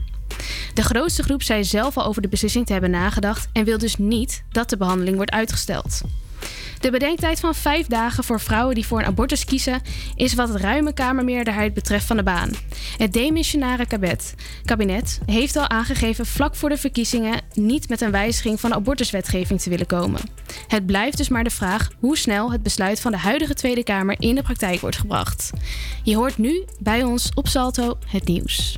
De grootste groep zei zelf al over de beslissing te hebben nagedacht en wil dus niet dat de behandeling wordt uitgesteld. De bedenktijd van vijf dagen voor vrouwen die voor een abortus kiezen is wat het ruime Kamermeerderheid betreft van de baan. Het demissionaire kabinet, kabinet heeft al aangegeven vlak voor de verkiezingen niet met een wijziging van de abortuswetgeving te willen komen. Het blijft dus maar de vraag hoe snel het besluit van de huidige Tweede Kamer in de praktijk wordt gebracht. Je hoort nu bij ons op Salto het nieuws.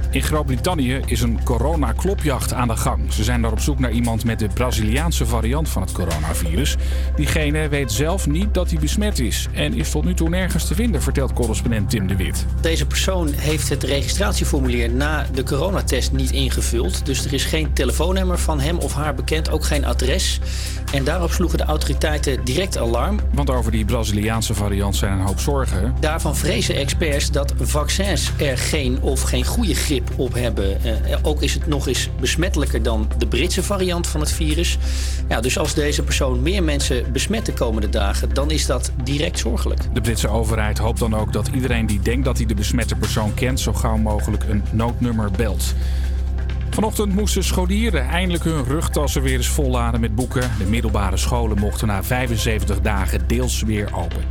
In Groot-Brittannië is een corona-klopjacht aan de gang. Ze zijn daar op zoek naar iemand met de Braziliaanse variant van het coronavirus. Diegene weet zelf niet dat hij besmet is en is tot nu toe nergens te vinden, vertelt correspondent Tim de Wit. Deze persoon heeft het registratieformulier na de coronatest niet ingevuld. Dus er is geen telefoonnummer van hem of haar bekend, ook geen adres. En daarop sloegen de autoriteiten direct alarm. Want over die Braziliaanse variant zijn een hoop zorgen. Daarvan vrezen experts dat vaccins er geen of geen goede grip op hebben. Eh, ook is het nog eens besmettelijker dan de Britse variant van het virus. Ja, dus als deze persoon meer mensen besmet de komende dagen, dan is dat direct zorgelijk. De Britse overheid hoopt dan ook dat iedereen die denkt dat hij de besmette persoon kent, zo gauw mogelijk een noodnummer belt. Vanochtend moesten scholieren eindelijk hun rugtassen weer eens volladen met boeken. De middelbare scholen mochten na 75 dagen deels weer open.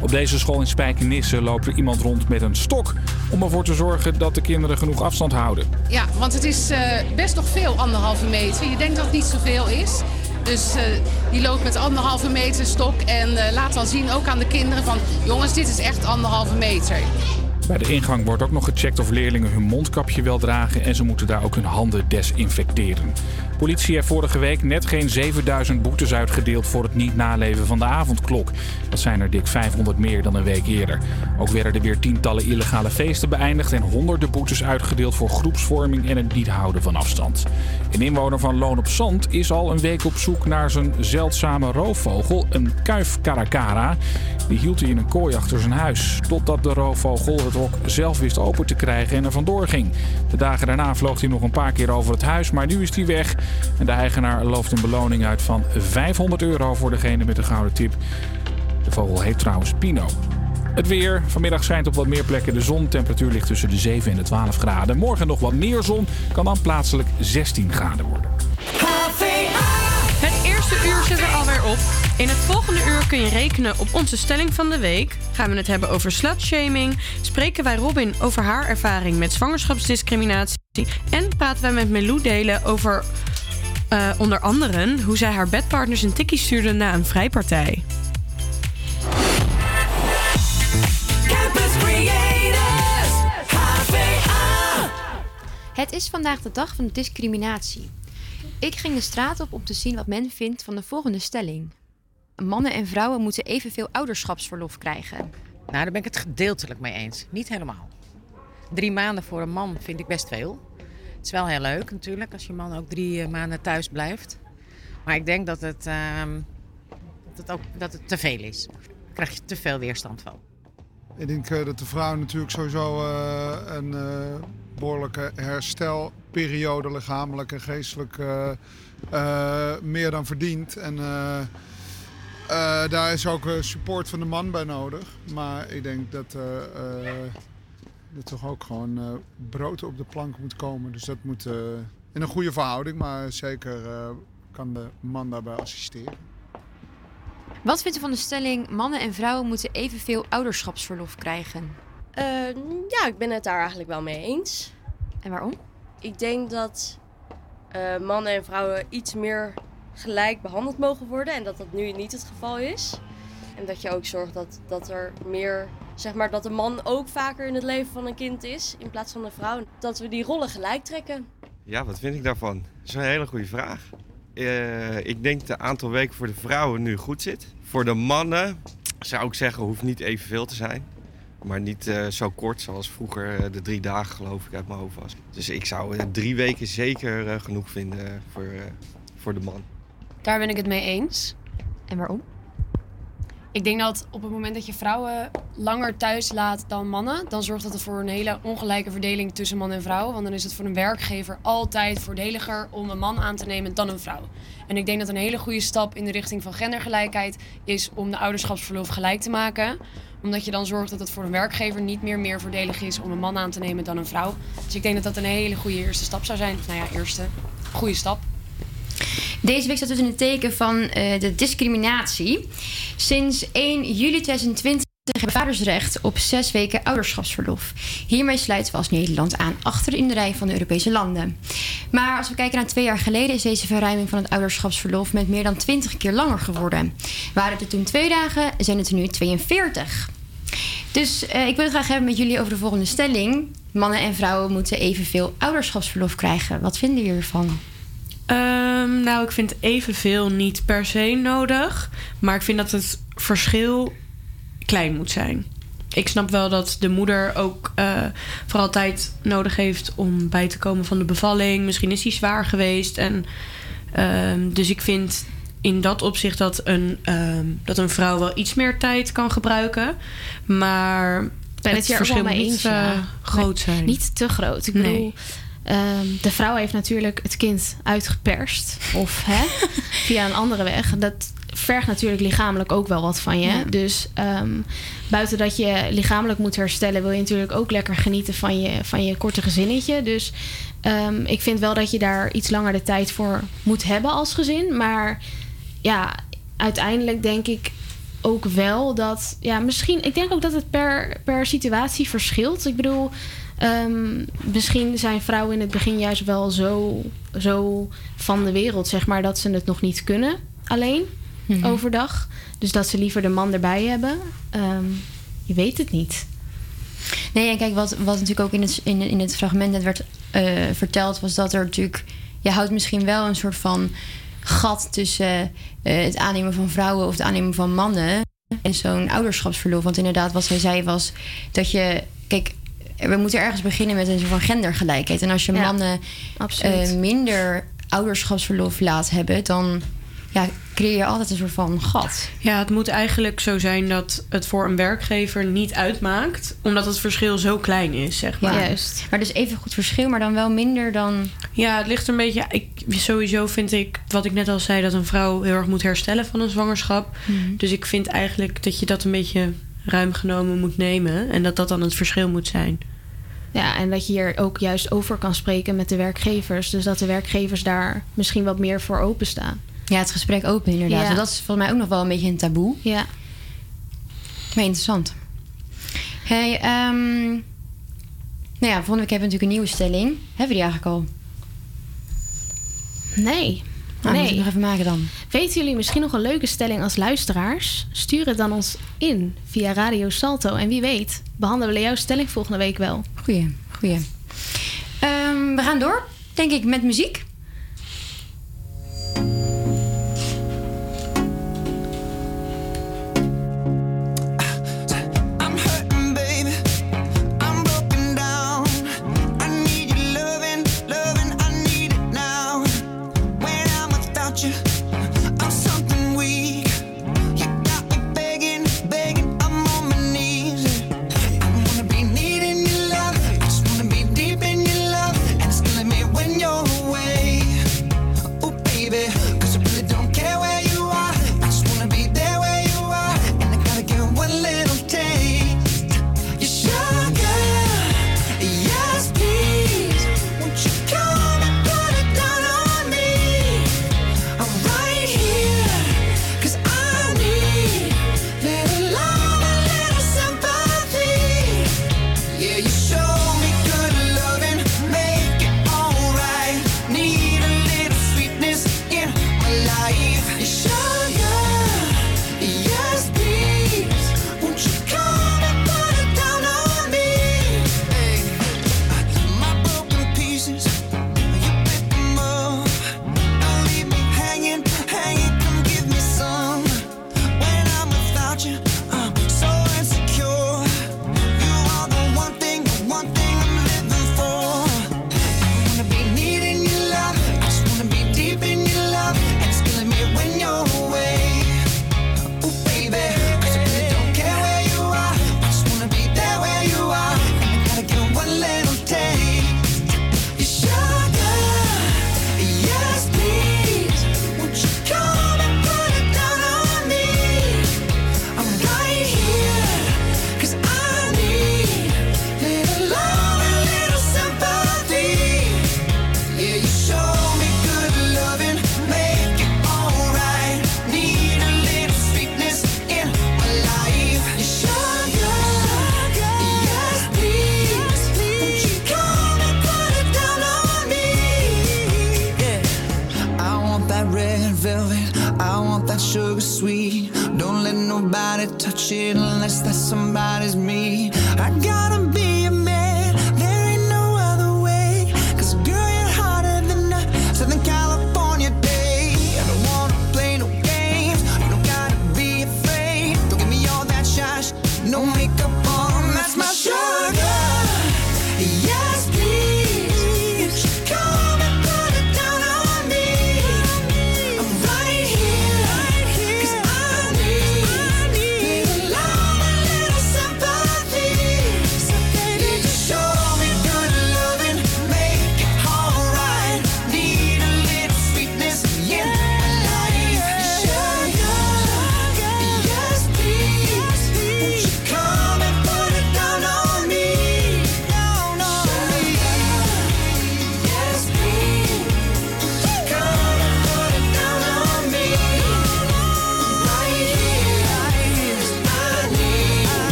Op deze school in Spijkenisse loopt er iemand rond met een stok om ervoor te zorgen dat de kinderen genoeg afstand houden. Ja, want het is eh, best nog veel, anderhalve meter. Je denkt dat het niet zoveel is. Dus eh, die loopt met anderhalve meter stok en eh, laat dan zien ook aan de kinderen van... jongens, dit is echt anderhalve meter. Bij de ingang wordt ook nog gecheckt of leerlingen hun mondkapje wel dragen en ze moeten daar ook hun handen desinfecteren. Politie heeft vorige week net geen 7000 boetes uitgedeeld voor het niet naleven van de avondklok. Dat zijn er dik 500 meer dan een week eerder. Ook werden er weer tientallen illegale feesten beëindigd en honderden boetes uitgedeeld voor groepsvorming en het niet houden van afstand. Een inwoner van Loon op Zand is al een week op zoek naar zijn zeldzame roofvogel, een kuif caracara. Die hield hij in een kooi achter zijn huis, totdat de roofvogel het zelf wist open te krijgen en er vandoor ging. De dagen daarna vloog hij nog een paar keer over het huis, maar nu is hij weg. En de eigenaar looft een beloning uit van 500 euro voor degene met de gouden tip. De vogel heet trouwens Pino. Het weer. Vanmiddag schijnt op wat meer plekken de zon. Temperatuur ligt tussen de 7 en de 12 graden. Morgen nog wat meer zon. Kan dan plaatselijk 16 graden worden. Het eerste uur zit er alweer op. In het volgende uur kun je rekenen op onze stelling van de week. Gaan we het hebben over slutshaming. Spreken wij Robin over haar ervaring met zwangerschapsdiscriminatie. En praten wij met Melou Delen over eh, onder andere hoe zij haar bedpartners een tikkie stuurde na een vrijpartij. Campus Creators, HVA. Het is vandaag de dag van de discriminatie. Ik ging de straat op om te zien wat men vindt van de volgende stelling. Mannen en vrouwen moeten evenveel ouderschapsverlof krijgen. Nou, daar ben ik het gedeeltelijk mee eens. Niet helemaal. Drie maanden voor een man vind ik best veel. Het is wel heel leuk natuurlijk als je man ook drie eh, maanden thuis blijft. Maar ik denk dat het, ehm, dat het ook dat het te veel is. Daar krijg je te veel weerstand van. Ik denk eh, dat de vrouw natuurlijk sowieso eh, een eh, behoorlijke herstelperiode, lichamelijk en geestelijk, eh, eh, meer dan verdient. En eh, daar is ook eh, support van de man bij nodig. Maar ik denk dat eh, eh, er toch ook gewoon eh, brood op de plank moet komen. Dus dat moet eh, in een goede verhouding, maar zeker eh, kan de man daarbij assisteren. Wat vindt u van de stelling mannen en vrouwen moeten evenveel ouderschapsverlof krijgen? Eh, ja, ik ben het daar eigenlijk wel mee eens. En waarom? Ik denk dat eh, mannen en vrouwen iets meer gelijk behandeld mogen worden en dat dat nu niet het geval is. En dat je ook zorgt dat, dat er meer, zeg maar, dat de man ook vaker in het leven van een kind is in plaats van de vrouw. Dat we die rollen gelijk trekken. Ja, wat vind ik daarvan? Dat is een hele goede vraag. Eh, ik denk dat het aantal weken voor de vrouwen nu goed zit. Voor de mannen zou ik zeggen, hoeft niet evenveel te zijn. Maar niet eh, zo kort zoals vroeger eh, de drie dagen geloof ik uit mijn hoofd was. Dus ik zou drie weken zeker genoeg vinden voor, voor de man. Daar ben ik het mee eens. En waarom? Ik denk dat op het moment dat je vrouwen langer thuis laat dan mannen, dan zorgt dat er voor een hele ongelijke verdeling tussen man en vrouw. Want dan is het voor een werkgever altijd voordeliger om een man aan te nemen dan een vrouw. En ik denk dat een hele goede stap in de richting van gendergelijkheid is om de ouderschapsverlof gelijk te maken. Omdat je dan zorgt dat het voor een werkgever niet meer meer voordelig is om een man aan te nemen dan een vrouw. Dus ik denk dat dat een hele goede eerste stap zou zijn. Nou ja, eerste goede stap. Deze week staat dus in het teken van eh, de discriminatie. Sinds 1 juli 2020 hebben vaders recht op zes weken ouderschapsverlof. Hiermee sluiten we als Nederland aan achter in de rij van de Europese landen. Maar als we kijken naar twee jaar geleden is deze verruiming van het ouderschapsverlof met meer dan 20 keer langer geworden. Waren het er toen twee dagen, zijn het er nu 42. Dus eh, ik wil het graag hebben met jullie over de volgende stelling. Mannen en vrouwen moeten evenveel ouderschapsverlof krijgen. Wat vinden jullie ervan? Ehm, nou, ik vind evenveel niet per se nodig. Maar ik vind dat het verschil klein moet zijn. Ik snap wel dat de moeder ook eh vooral tijd nodig heeft om bij te komen van de bevalling. Misschien is die zwaar geweest. En, ehm, dus ik vind in dat opzicht dat een, ehm, dat een vrouw wel iets meer tijd kan gebruiken. Maar ben het het verschil moet eh, ja. groot zijn. Niet te groot. Ik Nee. Ehm, de vrouw heeft natuurlijk het kind uitgeperst. Of hè, via een andere weg. Dat vergt natuurlijk lichamelijk ook wel wat van je. Ja. Dus ehm, buiten dat je lichamelijk moet herstellen... wil je natuurlijk ook lekker genieten van je, van je korte gezinnetje. Dus ehm, ik vind wel dat je daar iets langer de tijd voor moet hebben als gezin. Maar ja, uiteindelijk denk ik ook wel dat, ja, misschien, ik denk ook dat het per, per situatie verschilt. Ik bedoel, ehm, misschien zijn vrouwen in het begin juist wel zo, zo van de wereld, zeg maar, dat ze het nog niet kunnen alleen Mhm. overdag. Dus dat ze liever de man erbij hebben. Ehm, je weet het niet. Nee, en kijk, wat, wat natuurlijk ook in het, in, in het fragment net werd eh, verteld, was dat er natuurlijk. Je houdt misschien wel een soort van gat tussen eh, het aannemen van vrouwen of het aannemen van mannen en zo'n ouderschapsverlof. Want inderdaad, wat zij zei was dat je. Kijk, we moeten ergens beginnen met een soort van gendergelijkheid. En als je Ja, mannen eh, minder ouderschapsverlof laat hebben, dan ja, creëer je altijd een soort van gat. Ja, het moet eigenlijk zo zijn dat het voor een werkgever niet uitmaakt, omdat het verschil zo klein is, zeg maar. Ja. Maar dus even goed verschil, maar dan wel minder dan. Ja, het ligt een beetje. Ik, sowieso vind ik, wat ik net al zei, dat een vrouw heel erg moet herstellen van een zwangerschap. Mhm. Dus ik vind eigenlijk dat je dat een beetje ruim genomen moet nemen en dat dat dan het verschil moet zijn. Ja, en dat je hier ook juist over kan spreken met de werkgevers. Dus dat de werkgevers daar misschien wat meer voor openstaan. Ja, het gesprek open inderdaad. Ja. Dat is volgens mij ook nog wel een beetje een taboe. Ja. Maar interessant. Hey, ehm, nou ja, volgende week hebben we natuurlijk een nieuwe stelling. Hebben we die eigenlijk al? Nee. Nou, nee. moet ik nog even maken dan. Weten jullie misschien nog een leuke stelling als luisteraars? Stuur het dan ons in via Radio Salto. En wie weet, behandelen we jouw stelling volgende week wel. Goeie, goeie. Ehm, we gaan door, denk ik, met muziek.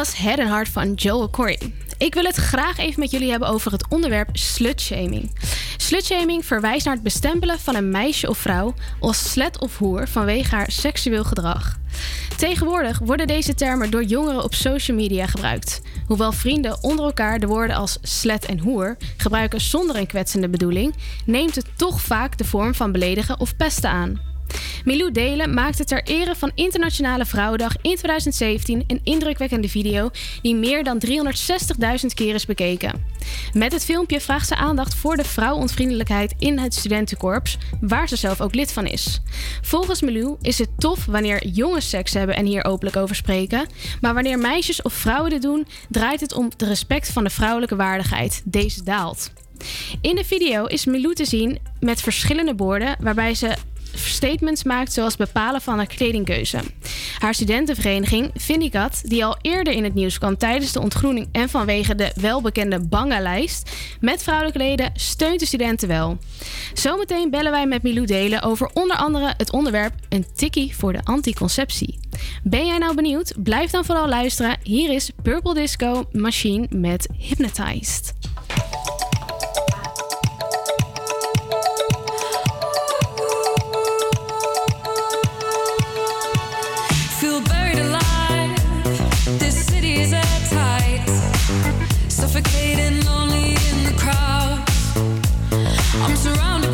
Was Head and Heart van Joel Corey. Ik wil het graag even met jullie hebben over het onderwerp slutshaming. Slutshaming verwijst naar het bestempelen van een meisje of vrouw als slet of hoer vanwege haar seksueel gedrag. Tegenwoordig worden deze termen door jongeren op social media gebruikt. Hoewel vrienden onder elkaar de woorden als slet en hoer gebruiken zonder een kwetsende bedoeling, neemt het toch vaak de vorm van beledigen of pesten aan. Milou Delen maakte ter ere van Internationale Vrouwendag in 2017 een indrukwekkende video die meer dan 360.000 keer is bekeken. Met het filmpje vraagt ze aandacht voor de vrouwontvriendelijkheid in het studentenkorps, waar ze zelf ook lid van is. Volgens Milou is het tof wanneer jongens seks hebben en hier openlijk over spreken, maar wanneer meisjes of vrouwen dit doen, draait het om de respect van de vrouwelijke waardigheid. Deze daalt. In de video is Milou te zien met verschillende borden waarbij ze statements maakt zoals bepalen van haar kledingkeuze. Haar studentenvereniging Vindicat, die al eerder in het nieuws kwam tijdens de ontgroening en vanwege de welbekende Banga-lijst met vrouwelijke leden, steunt de studenten wel. Zometeen bellen wij met Milou Delen over onder andere het onderwerp een tikkie voor de anticonceptie. Ben jij nou benieuwd? Blijf dan vooral luisteren. Hier is Purple Disco Machine met Hypnotized. I'm surrounded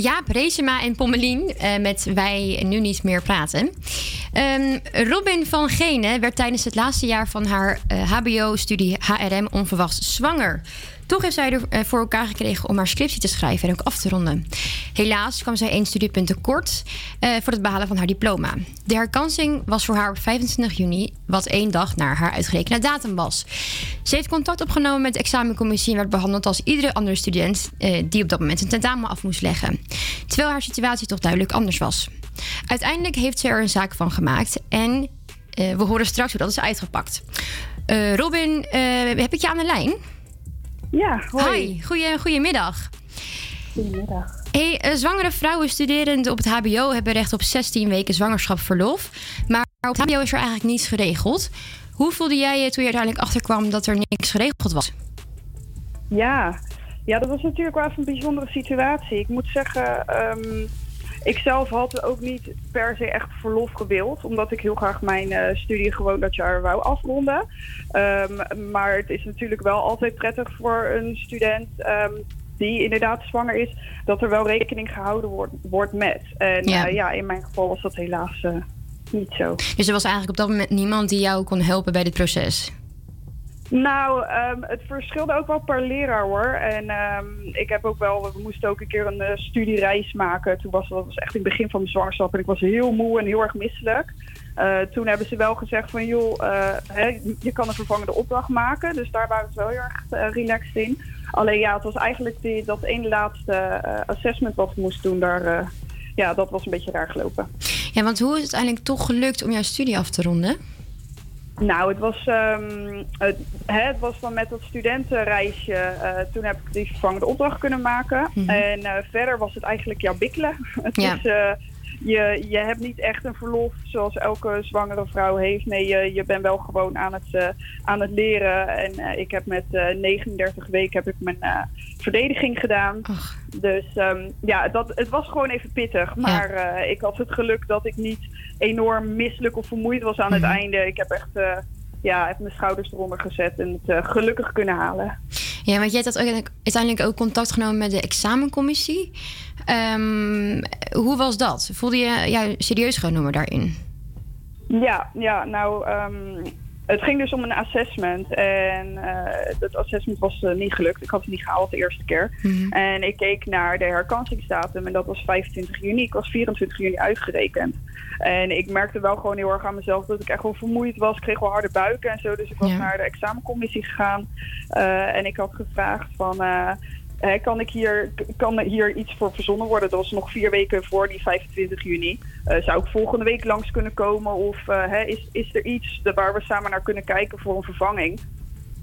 Jaap Reesema en Pommelien eh, met Wij nu niet meer praten. Ehm, Robin van Gene werd tijdens het laatste jaar van haar eh, HBO-studie HRM onverwachts zwanger. Toch heeft zij er eh, voor elkaar gekregen om haar scriptie te schrijven en ook af te ronden. Helaas kwam zij één studiepunt tekort eh, voor het behalen van haar diploma. De herkansing was voor haar op 25 juni, wat één dag naar haar uitgerekende datum was. Ze heeft contact opgenomen met de examencommissie en werd behandeld als iedere andere student eh, die op dat moment een tentamen af moest leggen. Terwijl haar situatie toch duidelijk anders was. Uiteindelijk heeft ze er een zaak van gemaakt en eh, we horen straks hoe dat is uitgepakt. Eh, Robin, eh, heb ik je aan de lijn? Ja, hoi. Hi, goeie, goedemiddag. Goedemiddag. Hey, eh, zwangere vrouwen studerend op het HBO hebben recht op 16 weken zwangerschapsverlof. Maar op het HBO is er eigenlijk niets geregeld. Hoe voelde jij je toen je uiteindelijk achterkwam dat er niks geregeld was? Ja. ja, dat was natuurlijk wel even een bijzondere situatie. Ik moet zeggen, ehm, ik zelf had ook niet per se echt verlof gewild. Omdat ik heel graag mijn eh, studie gewoon dat jaar wou afronden. Ehm, maar het is natuurlijk wel altijd prettig voor een student ehm, die inderdaad zwanger is... dat er wel rekening gehouden wordt, wordt met. En Ja. ja. ja, in mijn geval was dat helaas eh, niet zo. Dus er was eigenlijk op dat moment niemand die jou kon helpen bij dit proces. Nou, ehm, het verschilde ook wel per leraar hoor. En ehm, ik heb ook wel, we moesten ook een keer een eh, studiereis maken. Toen was dat was echt in het begin van mijn zwangerschap en ik was heel moe en heel erg misselijk. Eh, toen hebben ze wel gezegd van joh, eh, hè, je kan een vervangende opdracht maken. Dus daar waren ze wel heel erg relaxed in. Alleen ja, het was eigenlijk die, dat ene laatste assessment wat we moesten doen. Daar, ja, dat was een beetje raar gelopen. Ja, want hoe is het uiteindelijk toch gelukt om jouw studie af te ronden? Nou, het was, ehm, het, hè, het was dan met dat studentenreisje. eh, toen heb ik die vervangende opdracht kunnen maken. Mhm. En eh, verder was het eigenlijk jouw bikkelen. Het Ja. is, eh, je, je hebt niet echt een verlof zoals elke zwangere vrouw heeft. Nee, je, je bent wel gewoon aan het, eh, aan het leren. En eh, ik heb met eh, 39 weken heb ik mijn eh, verdediging gedaan. Dus ehm, ja, dat, het was gewoon even pittig. Maar eh, ik had het geluk dat ik niet enorm misselijk of vermoeid was aan het Mhm. einde. Ik heb echt eh, ja, even mijn schouders eronder gezet en het eh, gelukkig kunnen halen. Ja, want jij had uiteindelijk- ook contact genomen met de examencommissie. Ehm, hoe was dat? Voelde je jou serieus genomen daarin? Ja, ja nou, ehm, het ging dus om een assessment. En eh, dat assessment was eh, niet gelukt. Ik had het niet gehaald de eerste keer. Mhm. En ik keek naar de herkansingsdatum en dat was 25 juni. Ik was 24 juni uitgerekend. En ik merkte wel gewoon heel erg aan mezelf dat ik echt wel vermoeid was. Ik kreeg wel harde buiken en zo. Dus ik was Ja. naar de examencommissie gegaan. Eh, en ik had gevraagd van... hè, kan, ik hier, kan er hier iets voor verzonnen worden? Dat was nog vier weken voor die 25 juni. Eh, zou ik volgende week langs kunnen komen? Of eh, hè, is, is er iets waar we samen naar kunnen kijken voor een vervanging?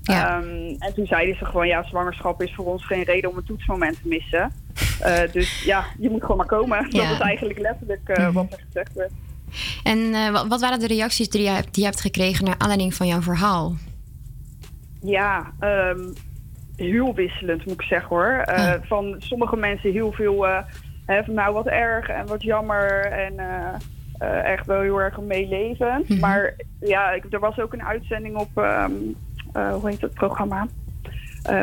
Ehm, en toen zeiden ze gewoon, ja, zwangerschap is voor ons geen reden om een toetsmoment te missen. Eh, dus ja, je moet gewoon maar komen. Dat is eigenlijk letterlijk wat er gezegd werd. En wat, waren de reacties die je, hebt, die je hebt gekregen naar aanleiding van jouw verhaal? Ja, ehm, heel wisselend moet ik zeggen hoor. Eh, Van sommige mensen heel veel, eh, hè, van nou wat erg en wat jammer en eh, echt wel heel erg meelevend. Maar ja, ik, er was ook een uitzending op, ehm, eh, hoe heet het programma?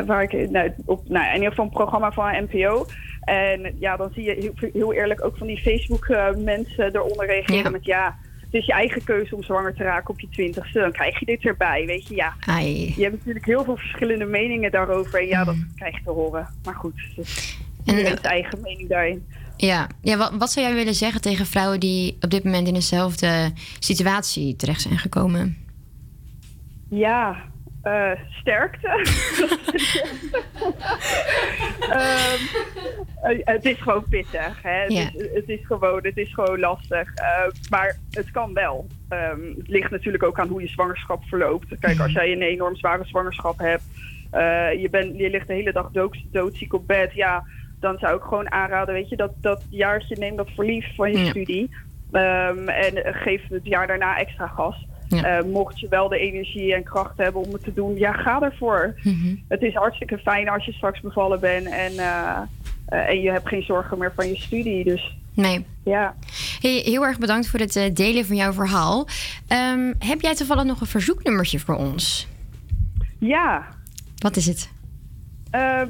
Waar ik, nou, op, nou, in ieder geval een programma van een NPO. En ja, dan zie je heel, heel eerlijk ook van die Facebook eh, mensen eronder reageren Ja. met ja, het is je eigen keuze om zwanger te raken op je twintigste. Dan krijg je dit erbij, weet je, ja. Ai. Je hebt natuurlijk heel veel verschillende meningen daarover. En ja, dat krijg je te horen. Maar goed, dus En, iedereen heeft eigen mening daarin. Ja, ja wat, wat zou jij willen zeggen tegen vrouwen die op dit moment in dezelfde situatie terecht zijn gekomen? Ja, eh, sterkte. Ehm, eh, het is gewoon pittig. Hè? Het, is, het is gewoon, het is gewoon lastig. Eh, maar het kan wel. Ehm, het ligt natuurlijk ook aan hoe je zwangerschap verloopt. Kijk, als jij een enorm zware zwangerschap hebt, eh, je, bent, je ligt de hele dag dood, doodziek op bed, ja, dan zou ik gewoon aanraden, weet je, dat, dat jaartje neem dat verlief van je studie. Ehm, en geef het jaar daarna extra gas. Ja. Eh, mocht je wel de energie en kracht hebben om het te doen, ja, ga ervoor. Mhm. Het is hartstikke fijn als je straks bevallen bent en, eh, eh, en je hebt geen zorgen meer van je studie. Dus Nee. ja. Hey, heel erg bedankt voor het delen van jouw verhaal. Ehm, heb jij toevallig nog een verzoeknummertje voor ons? Ja, Wat is het?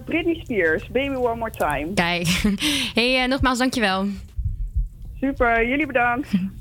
Britney Spears, Baby One More Time. Kijk. Hey, nogmaals dankjewel. Super, jullie bedankt.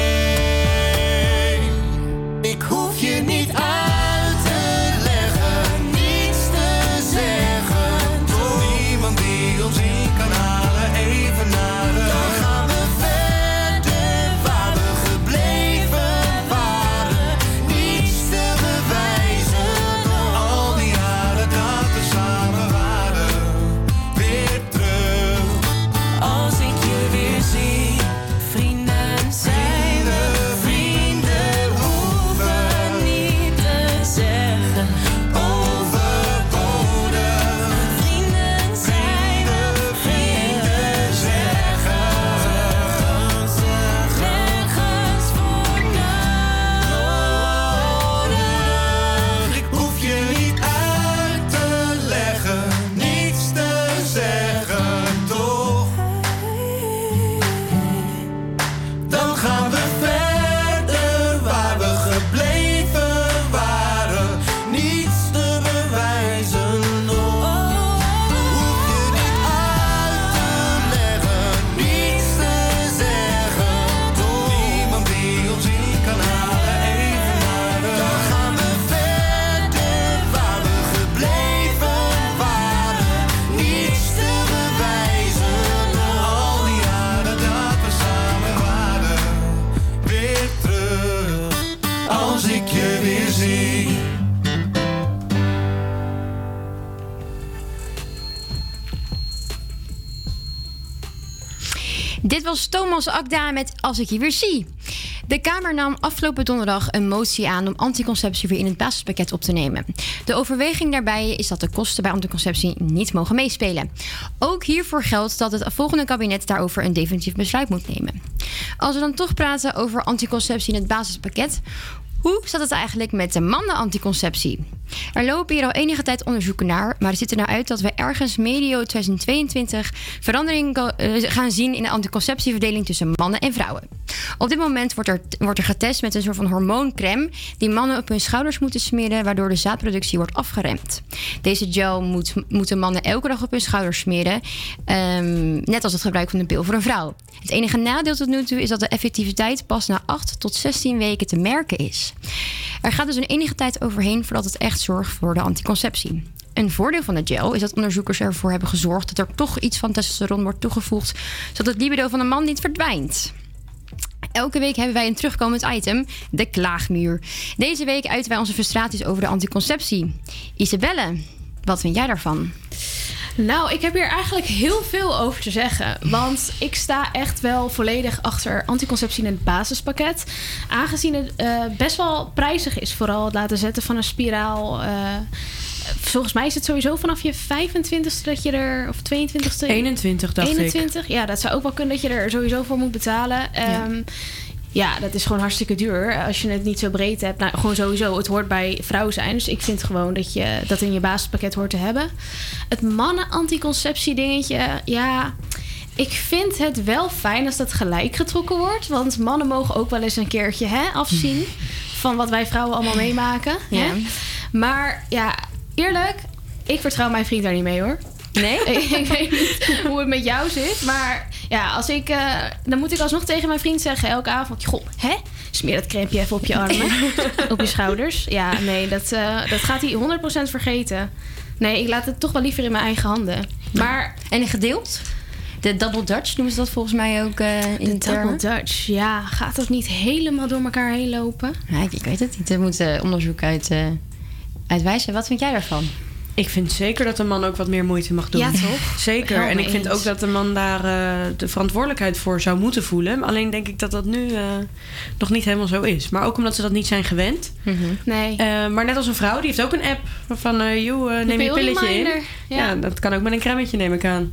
Thomas Akda met Als ik je weer zie. De Kamer nam afgelopen donderdag een motie aan om anticonceptie weer in het basispakket op te nemen. De overweging daarbij is dat de kosten bij anticonceptie niet mogen meespelen. Ook hiervoor geldt dat het volgende kabinet daarover een definitief besluit moet nemen. Als we dan toch praten over anticonceptie in het basispakket, hoe staat het eigenlijk met de mannen-anticonceptie? Er lopen hier al enige tijd onderzoeken naar, maar het ziet er nou uit dat we ergens medio 2022 verandering eh, gaan zien in de anticonceptieverdeling tussen mannen en vrouwen. Op dit moment wordt er, wordt er getest met een soort van hormooncrème die mannen op hun schouders moeten smeren, waardoor de zaadproductie wordt afgeremd. Deze gel moet, moeten mannen elke dag op hun schouders smeren, ehm, net als het gebruik van de pil voor een vrouw. Het enige nadeel tot nu toe is dat de effectiviteit pas na 8 tot 16 weken te merken is. Er gaat dus een enige tijd overheen voordat het echt zorgt voor de anticonceptie. Een voordeel van de gel is dat onderzoekers ervoor hebben gezorgd dat er toch iets van testosteron wordt toegevoegd, zodat het libido van de man niet verdwijnt. Elke week hebben wij een terugkomend item, de klaagmuur. Deze week uiten wij onze frustraties over de anticonceptie. Isabelle, wat vind jij daarvan? Nou, ik heb hier eigenlijk heel veel over te zeggen. Want ik sta echt wel volledig achter anticonceptie in het basispakket. Aangezien het eh, best wel prijzig is, vooral het laten zetten van een spiraal. eh, volgens mij is het sowieso vanaf je 25ste dat je er. Of 22ste? 21 dacht ik. 21, ja, dat zou ook wel kunnen dat je er sowieso voor moet betalen. Ehm, ja, dat is gewoon hartstikke duur. Als je het niet zo breed hebt. Nou, gewoon sowieso. Het hoort bij vrouw zijn. Dus ik vind gewoon dat je dat in je basispakket hoort te hebben. Het mannen-anticonceptie dingetje. Ja, ik vind het wel fijn als dat gelijk getrokken wordt. Want mannen mogen ook wel eens een keertje hè, afzien van wat wij vrouwen allemaal meemaken. Ja. Maar ja, eerlijk, ik vertrouw mijn vriend daar niet mee hoor. Nee? ik, weet niet hoe het met jou zit. Maar ja, als ik, eh, dan moet ik alsnog tegen mijn vriend zeggen elke avond: Goh, hè? Smeer dat crème even op je armen, op je schouders. Ja, nee, dat, eh, dat gaat hij 100% vergeten. Nee, ik laat het toch wel liever in mijn eigen handen. Maar, en gedeeld? De double Dutch noemen ze dat volgens mij ook eh, in de, double Dutch, ja, gaat dat niet helemaal door elkaar heen lopen? Ja, ik, ik weet het niet. Er moet eh, onderzoek uit, uitwijzen. Wat vind jij daarvan? Ik vind zeker dat de man ook wat meer moeite mag doen. Ja, toch? Zeker. Helemaal en ik vind eens. ook dat de man daar eh, de verantwoordelijkheid voor zou moeten voelen. Alleen denk ik dat dat nu eh, nog niet helemaal zo is. Maar ook omdat ze dat niet zijn gewend. Nee. Eh, maar net als een vrouw, die heeft ook een app van... eh joh, neem je pill pilletje in. Ja. ja. dat kan ook met een cremmetje, neem ik aan.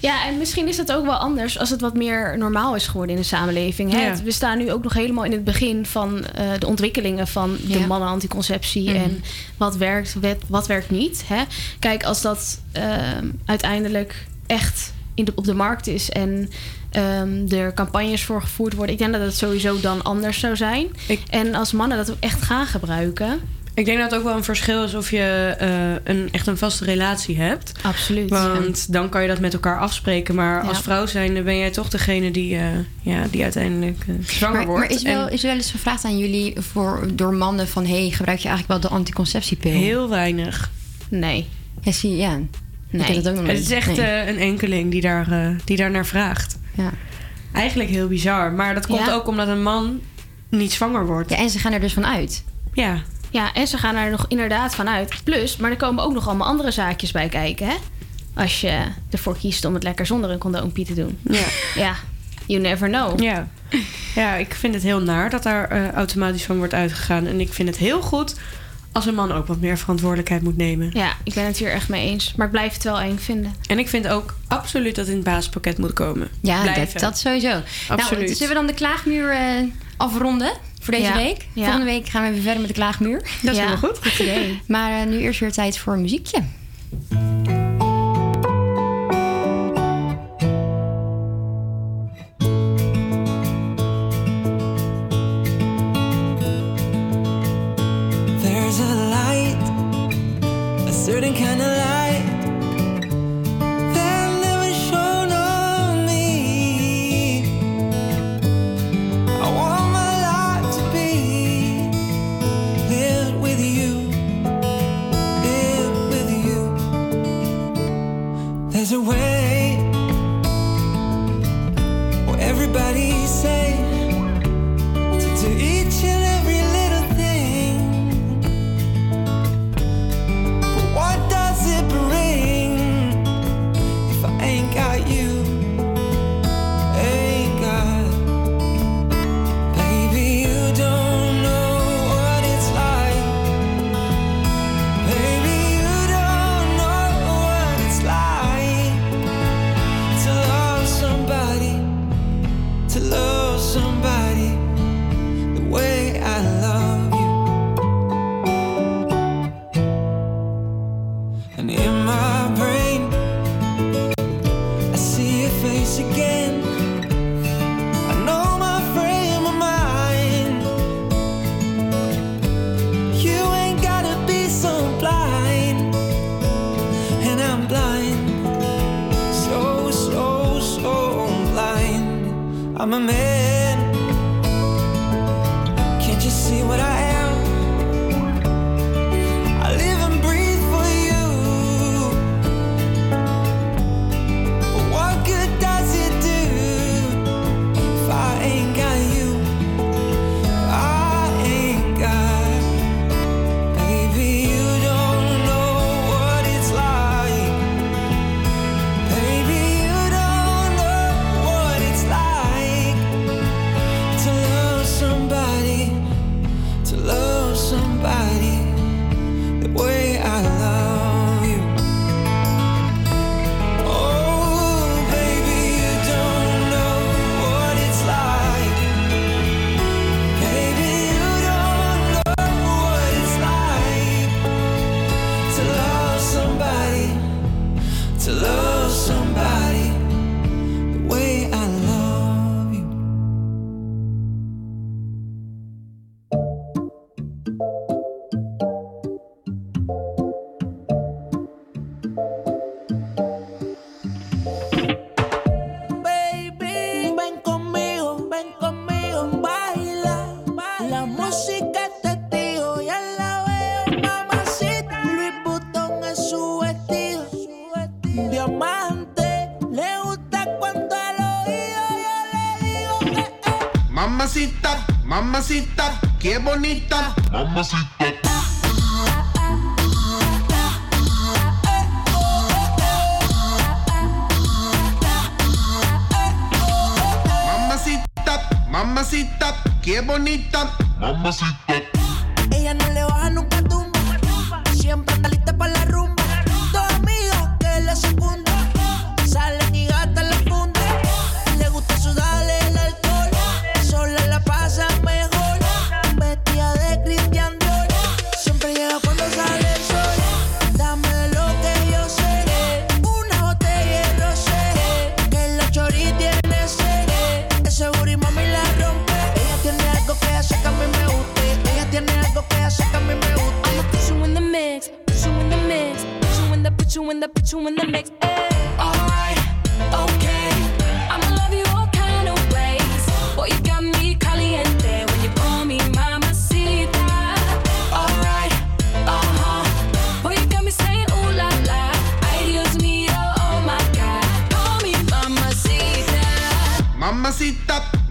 Ja, en misschien is het ook wel anders als het wat meer normaal is geworden in de samenleving. Hè? Ja. We staan nu ook nog helemaal in het begin van eh, de ontwikkelingen van de Ja. mannen-anticonceptie Mhm. en wat werkt, wat, wat werkt niet. Hè? Kijk, als dat ehm, uiteindelijk echt in de, op de markt is en ehm, er campagnes voor gevoerd worden, ik denk dat het sowieso dan anders zou zijn. En als mannen dat ook echt gaan gebruiken. Ik denk dat het ook wel een verschil is of je eh, een, echt een vaste relatie hebt. Absoluut. Want dan kan je dat met elkaar afspreken. Maar Ja. als vrouw zijn, ben jij toch degene die, eh, ja, die uiteindelijk eh, zwanger Maar, wordt. maar is, wel, is er wel eens gevraagd aan jullie voor, door mannen van... hey, gebruik je eigenlijk wel de anticonceptiepil? Heel weinig. Nee. Ja, zie je, ja. Ik ook nog Het is echt Nee. een enkeling die daar, die daar naar vraagt. Ja. Eigenlijk heel bizar. Maar dat komt ook omdat een man niet zwanger wordt. Ja, en ze gaan er dus van uit. Ja. Ja, en ze gaan er nog inderdaad van uit. Plus, maar er komen ook nog allemaal andere zaakjes bij kijken, hè? Als je ervoor kiest om het lekker zonder een condoompje te doen. Ja. Ja, you never know. Ja. ja, ik vind het heel naar dat daar eh, automatisch van wordt uitgegaan. En ik vind het heel goed als een man ook wat meer verantwoordelijkheid moet nemen. Ja, ik ben het hier echt mee eens. Maar ik blijf het wel eng vinden. En ik vind ook absoluut dat het in het basispakket moet komen. Ja, dat, dat sowieso. Absoluut. Nou, zullen we dan de klaagmuur eh, afronden voor deze Ja. week? Volgende week gaan we weer verder met de klaagmuur. Dat is helemaal goed. goed idee. Maar eh, nu eerst weer tijd voor een muziekje.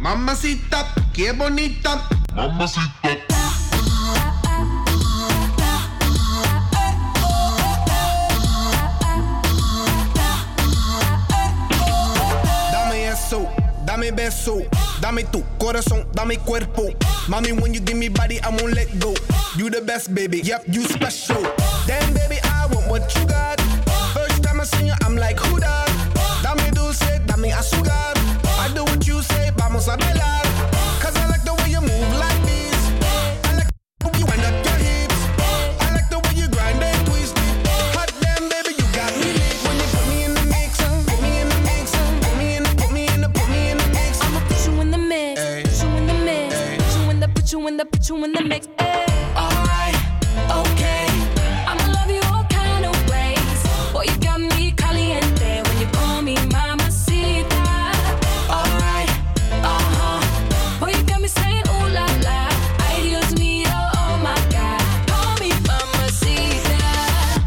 Mamacita, qué bonita. Mamacita. Dame eso, dame beso, dame tu corazón, dame cuerpo. Mommy, when you give me body, I won't let go. You the best, baby. Yep, you special. Damn, baby, I want what you got. You in the, put you mix. Alright, okay. I'ma love you all kind of ways. Boy, you got me caliente when you call me mamacita. Alright, uh huh. Boy, you got me saying ooh la la. Ay, Dios mío, oh my God. Call me mamacita.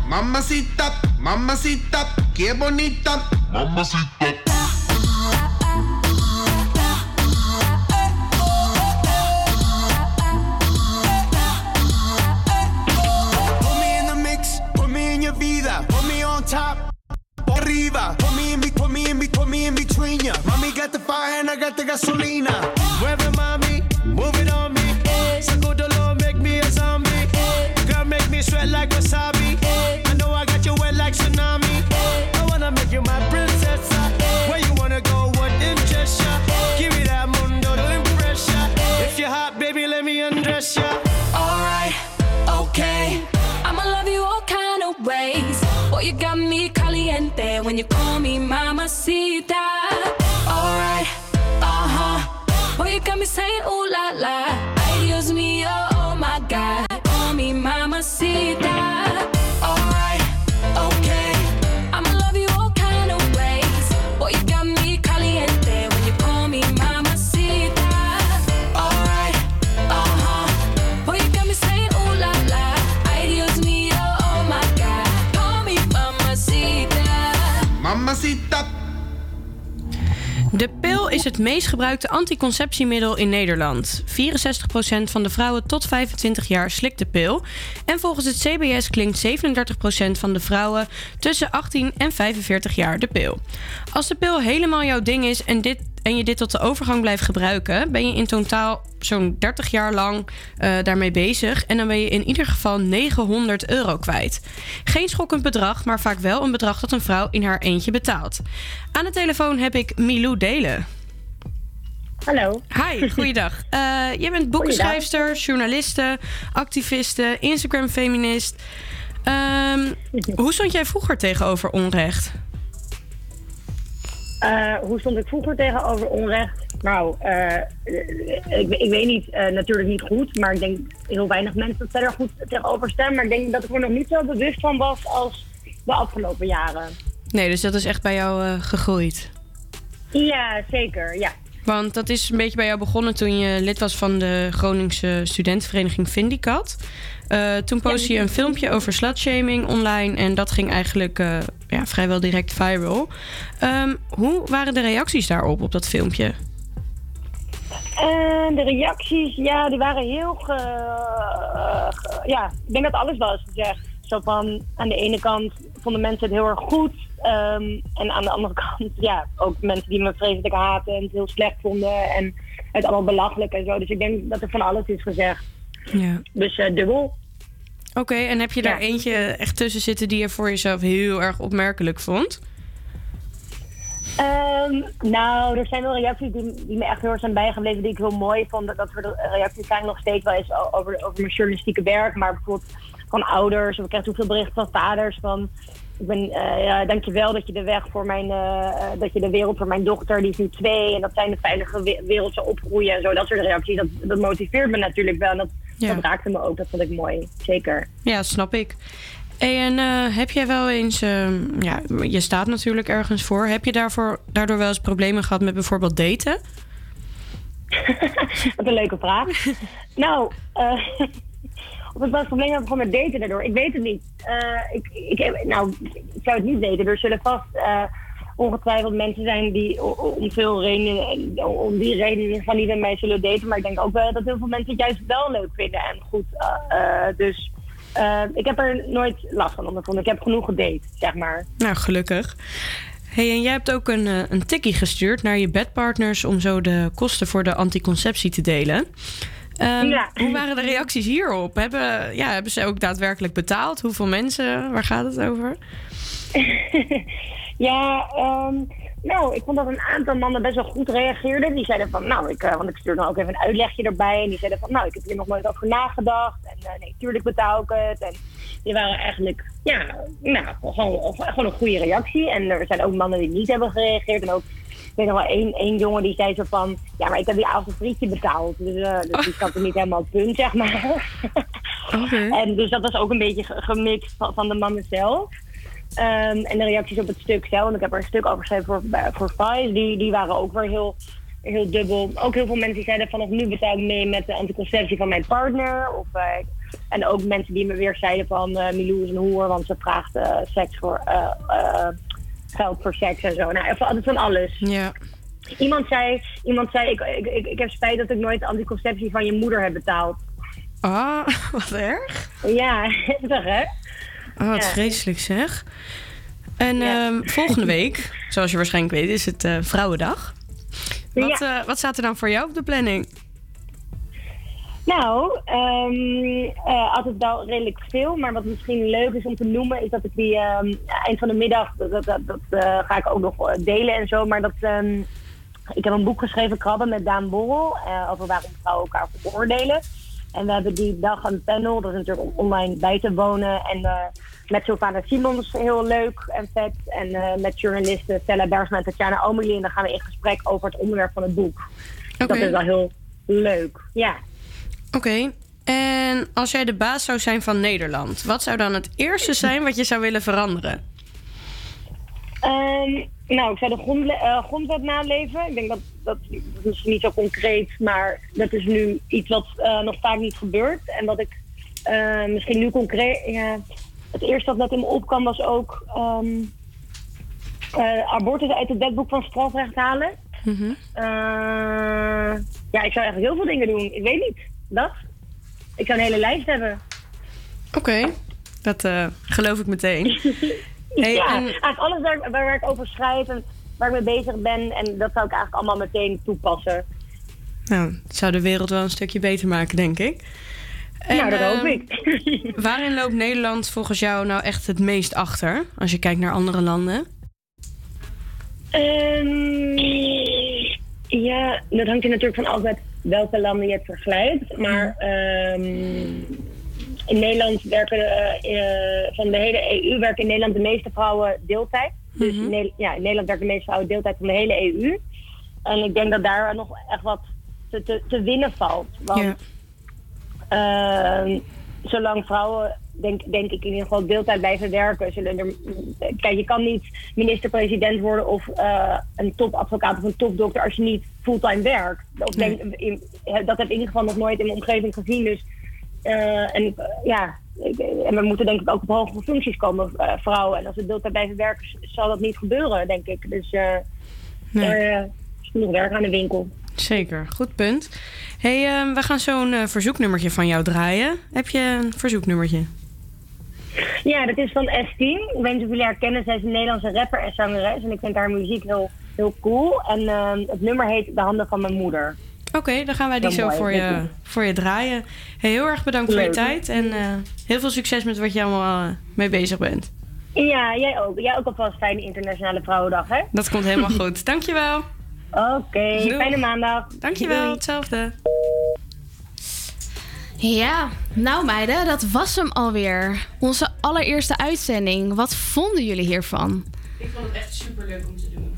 Mamacita, mamacita, qué bonita. Mamacita. Gasolina. Is het meest gebruikte anticonceptiemiddel in Nederland. 64% van de vrouwen tot 25 jaar slikt de pil. En volgens het CBS klinkt 37% van de vrouwen tussen 18 en 45 jaar de pil. Als de pil helemaal jouw ding is en, dit, en je dit tot de overgang blijft gebruiken, ben je in totaal zo'n 30 jaar lang eh, daarmee bezig. En dan ben je in ieder geval 900 euro kwijt. Geen schokkend bedrag, maar vaak wel een bedrag dat een vrouw in haar eentje betaalt. Aan de telefoon heb ik Milou Delen. Hallo. Hi, goeiedag. Eh jij bent boekenschrijfster, journaliste, activiste, Instagram-feminist. Ehm, hoe stond jij vroeger tegenover onrecht? Eh, hoe stond ik vroeger tegenover onrecht? Nou, eh, ik, ik weet niet, natuurlijk niet goed, maar ik denk heel weinig mensen dat verder goed tegenover staan. Maar ik denk dat ik er nog niet zo bewust van was als de afgelopen jaren. Nee, dus dat is echt bij jou gegroeid. Ja, zeker, ja. Want dat is een beetje bij jou begonnen toen je lid was van de Groningse studentenvereniging Vindicat. Eh, toen postte je een filmpje over slutshaming online en dat ging eigenlijk eh, ja, vrijwel direct viral. Ehm, hoe waren de reacties daarop, op dat filmpje? En de reacties, ja, die waren heel. Ge, ge- ja, ik denk dat alles wel is gezegd. Zo van, aan de ene kant vonden mensen het heel erg goed. ehm, en aan de andere kant, ja, ook mensen die me vreselijk haten en het heel slecht vonden. En het allemaal belachelijk en zo. Dus ik denk dat er van alles is gezegd. Ja. Dus eh, dubbel. Oké, en heb je daar eentje echt tussen zitten die je voor jezelf heel erg opmerkelijk vond? Ehm, nou, er zijn wel reacties die, die me echt heel erg zijn bijgebleven, die ik heel mooi vond. Dat, dat soort reacties zijn nog steeds wel eens over, over mijn journalistieke werk. Maar bijvoorbeeld van ouders, of ik krijg zoveel berichten van vaders van... Ik ben, eh ja, dankjewel dat je de weg voor mijn, eh, eh, dat je de wereld voor mijn dochter, die is nu twee, en dat zij in een veilige we- wereld zou opgroeien en zo. Dat soort reacties, dat, dat motiveert me natuurlijk wel. En dat, Ja. dat raakte me ook, dat vond ik mooi, zeker. Ja, snap ik. Hey, en heb jij wel eens, ehm, ja, je staat natuurlijk ergens voor. Heb je daarvoor, daardoor wel eens problemen gehad met bijvoorbeeld daten? Wat een leuke vraag. nou, of ik wel eens problemen heb gewoon met daten daardoor. Ik weet het niet. Eh, ik, ik, nou, ik zou het niet weten. Er zullen vast eh, ongetwijfeld mensen zijn die om veel redenen, om die reden in ieder geval niet met mij zullen daten. Maar ik denk ook wel dat heel veel mensen het juist wel leuk vinden en goed. eh, dus ik heb er nooit last van ondervonden. Ik heb genoeg gedate, zeg maar. Nou, gelukkig. Hey, en jij hebt ook een, een tikkie gestuurd naar je bedpartners om zo de kosten voor de anticonceptie te delen. Ehm, Ja. Hoe waren de reacties hierop? Hebben, ja, hebben ze ook daadwerkelijk betaald? Hoeveel mensen? Waar gaat het over? Ja, ehm, nou, ik vond dat een aantal mannen best wel goed reageerden. Die zeiden van, nou, ik, eh, want ik stuurde dan ook even een uitlegje erbij. En die zeiden van, nou, ik heb hier nog nooit over nagedacht. En eh, nee, tuurlijk betaal ik het. En die waren eigenlijk, ja, nou, gewoon, gewoon een goede reactie. En er zijn ook mannen die niet hebben gereageerd. En ook, weet nog wel één, één jongen die zei zo van, ja, maar ik heb die avond frietje betaald. Dus, eh, dus die zat er niet helemaal op punt, zeg maar. En dus dat was ook een beetje ge- gemixt van, van de mannen zelf. Ehm, en de reacties op het stuk zelf, want ik heb er een stuk over geschreven voor, bij- voor Vice, die, die waren ook weer heel, heel dubbel. Ook heel veel mensen die zeiden vanaf nu betaal ik mee met de anticonceptie van mijn partner. Of, eh, en ook mensen die me weer zeiden van eh Milou is een hoer, want ze vraagt eh, seks voor, eh, eh, geld voor seks en zo. Nou, altijd van alles. Ja. Iemand zei, iemand zei ik, ik, ik, ik heb spijt dat ik nooit de anticonceptie van je moeder heb betaald. Ah, wat erg. Ja, heftig hè? Oh, wat Ja. vreselijk zeg. En ehm, volgende week, zoals je waarschijnlijk weet, is het eh, Vrouwendag. Wat, eh, wat staat er dan voor jou op de planning? Nou, ehm, eh, altijd wel redelijk veel. Maar wat misschien leuk is om te noemen, is dat ik die ehm, eind van de middag, dat, dat, eh, ga ik ook nog eh, delen en zo. Maar dat, ehm, ik heb een boek geschreven, Krabben, met Daan Borrel, over waarom vrouwen elkaar veroordelen. En we hebben die dag een panel, dat is natuurlijk om online bij te wonen. En met Sylvana Simons, heel leuk en vet. En met journalisten Stella Bergsma en Tatjana Amelie. En dan gaan we in gesprek over het onderwerp van het boek. Dat is wel heel leuk, ja. Oké. En als jij de baas zou zijn van Nederland, wat zou dan het eerste zijn wat je zou willen veranderen? Ehm, nou, ik zou de eh, grondwet naleven. Ik denk dat dat, dat is niet zo concreet, maar dat is nu iets wat eh, nog vaak niet gebeurt. En wat ik eh, misschien nu concreet. Het eerste wat net in me opkwam was ook ehm, eh, abortus uit het wetboek van strafrecht halen. Eh, ja, ik zou eigenlijk heel veel dingen doen. Ik weet niet. Dat? Ik zou een hele lijst hebben. Oké, dat eh, geloof ik meteen. Hey, ja, en- eigenlijk alles waar, waar, ik over schrijf en waar ik mee bezig ben. En dat zou ik eigenlijk allemaal meteen toepassen. Nou, het zou de wereld wel een stukje beter maken, denk ik. Nou, dat hoop ehm, ik. waarin loopt Nederland volgens jou nou echt het meest achter? Als je kijkt naar andere landen. Ehm, ja, dat hangt er natuurlijk van af met welke landen je het vergelijkt. Maar ehm, in Nederland werken eh, eh, van de hele EU werken in Nederland de meeste vrouwen deeltijd. Dus in, Ne- ja, in Nederland werken de meeste vrouwen deeltijd van de hele EU. En ik denk dat daar nog echt wat te, te, te winnen valt. Want Ja. Ehm, zolang vrouwen, denk, denk ik in ieder geval, deeltijd blijven werken, zullen er. Kijk, je kan niet minister-president worden of eh, een topadvocaat of een topdokter als je niet fulltime werkt. Of denk, in- dat heb ik in ieder geval nog nooit in mijn omgeving gezien. Dus, eh, en eh, ja, ik- en we moeten denk ik ook op hogere functies komen, eh, vrouwen. En als ze deeltijd blijven werken, zal dat niet gebeuren, denk ik. Dus eh Nee. er eh, is genoeg werk aan de winkel. Zeker, goed punt. hey, ehm, we gaan zo'n eh, verzoeknummertje van jou draaien. Heb je een verzoeknummertje? Ja, dat is van S10. Ik weet niet of jullie haar kennen. Zij is een Nederlandse rapper en zangeres. En ik vind haar muziek heel, heel cool. En ehm, het nummer heet De Handen van Mijn Moeder. Oké, dan gaan wij die zo mooi. voor je, voor je draaien. Hey, heel erg bedankt voor je tijd. En eh, heel veel succes met wat je allemaal eh, mee bezig bent. Ja, jij ook. Jij ook alvast fijne Internationale Vrouwendag, hè? Dat komt helemaal goed. Dankjewel. Oké, fijne maandag. Dankjewel, Doei. hetzelfde. Ja, nou meiden, dat was hem alweer. Onze allereerste uitzending. Wat vonden jullie hiervan? Ik vond het echt super leuk om te doen.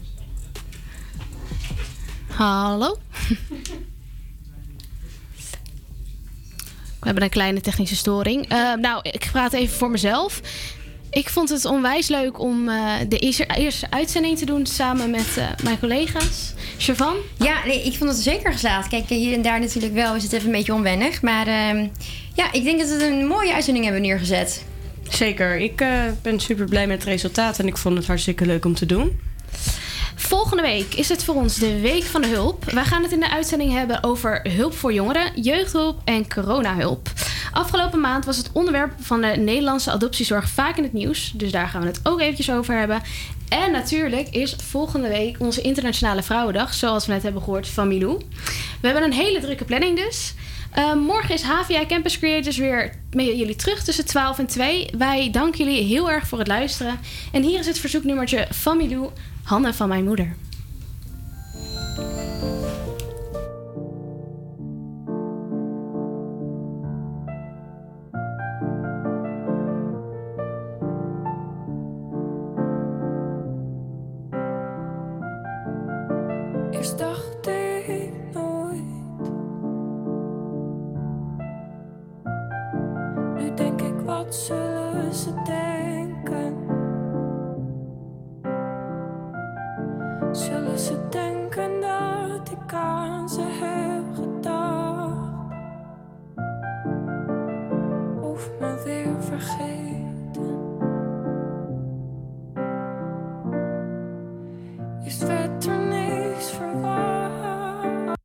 Hallo? We hebben een kleine technische storing. Eh, nou, ik praat even voor mezelf. Ik vond het onwijs leuk om eh, de eerste, eerste uitzending te doen samen met eh, mijn collega's. Chavan? Ja, nee, ik vond het zeker geslaagd. Kijk, hier en daar natuurlijk wel is het even een beetje onwennig. Maar ehm, ja, ik denk dat we een mooie uitzending hebben neergezet. Zeker. Ik eh, ben super blij met het resultaat en ik vond het hartstikke leuk om te doen. Volgende week is het voor ons de Week van de Hulp. Wij gaan het in de uitzending hebben over hulp voor jongeren, jeugdhulp en coronahulp. Afgelopen maand was het onderwerp van de Nederlandse adoptiezorg vaak in het nieuws. Dus daar gaan we het ook eventjes over hebben. En natuurlijk is volgende week onze Internationale Vrouwendag, zoals we net hebben gehoord van Milou. We hebben een hele drukke planning dus. Uh, morgen is HVI Campus Creators weer met jullie terug tussen 12 en 2. Wij danken jullie heel erg voor het luisteren. En hier is het verzoeknummertje van Milou, Handen van mijn moeder.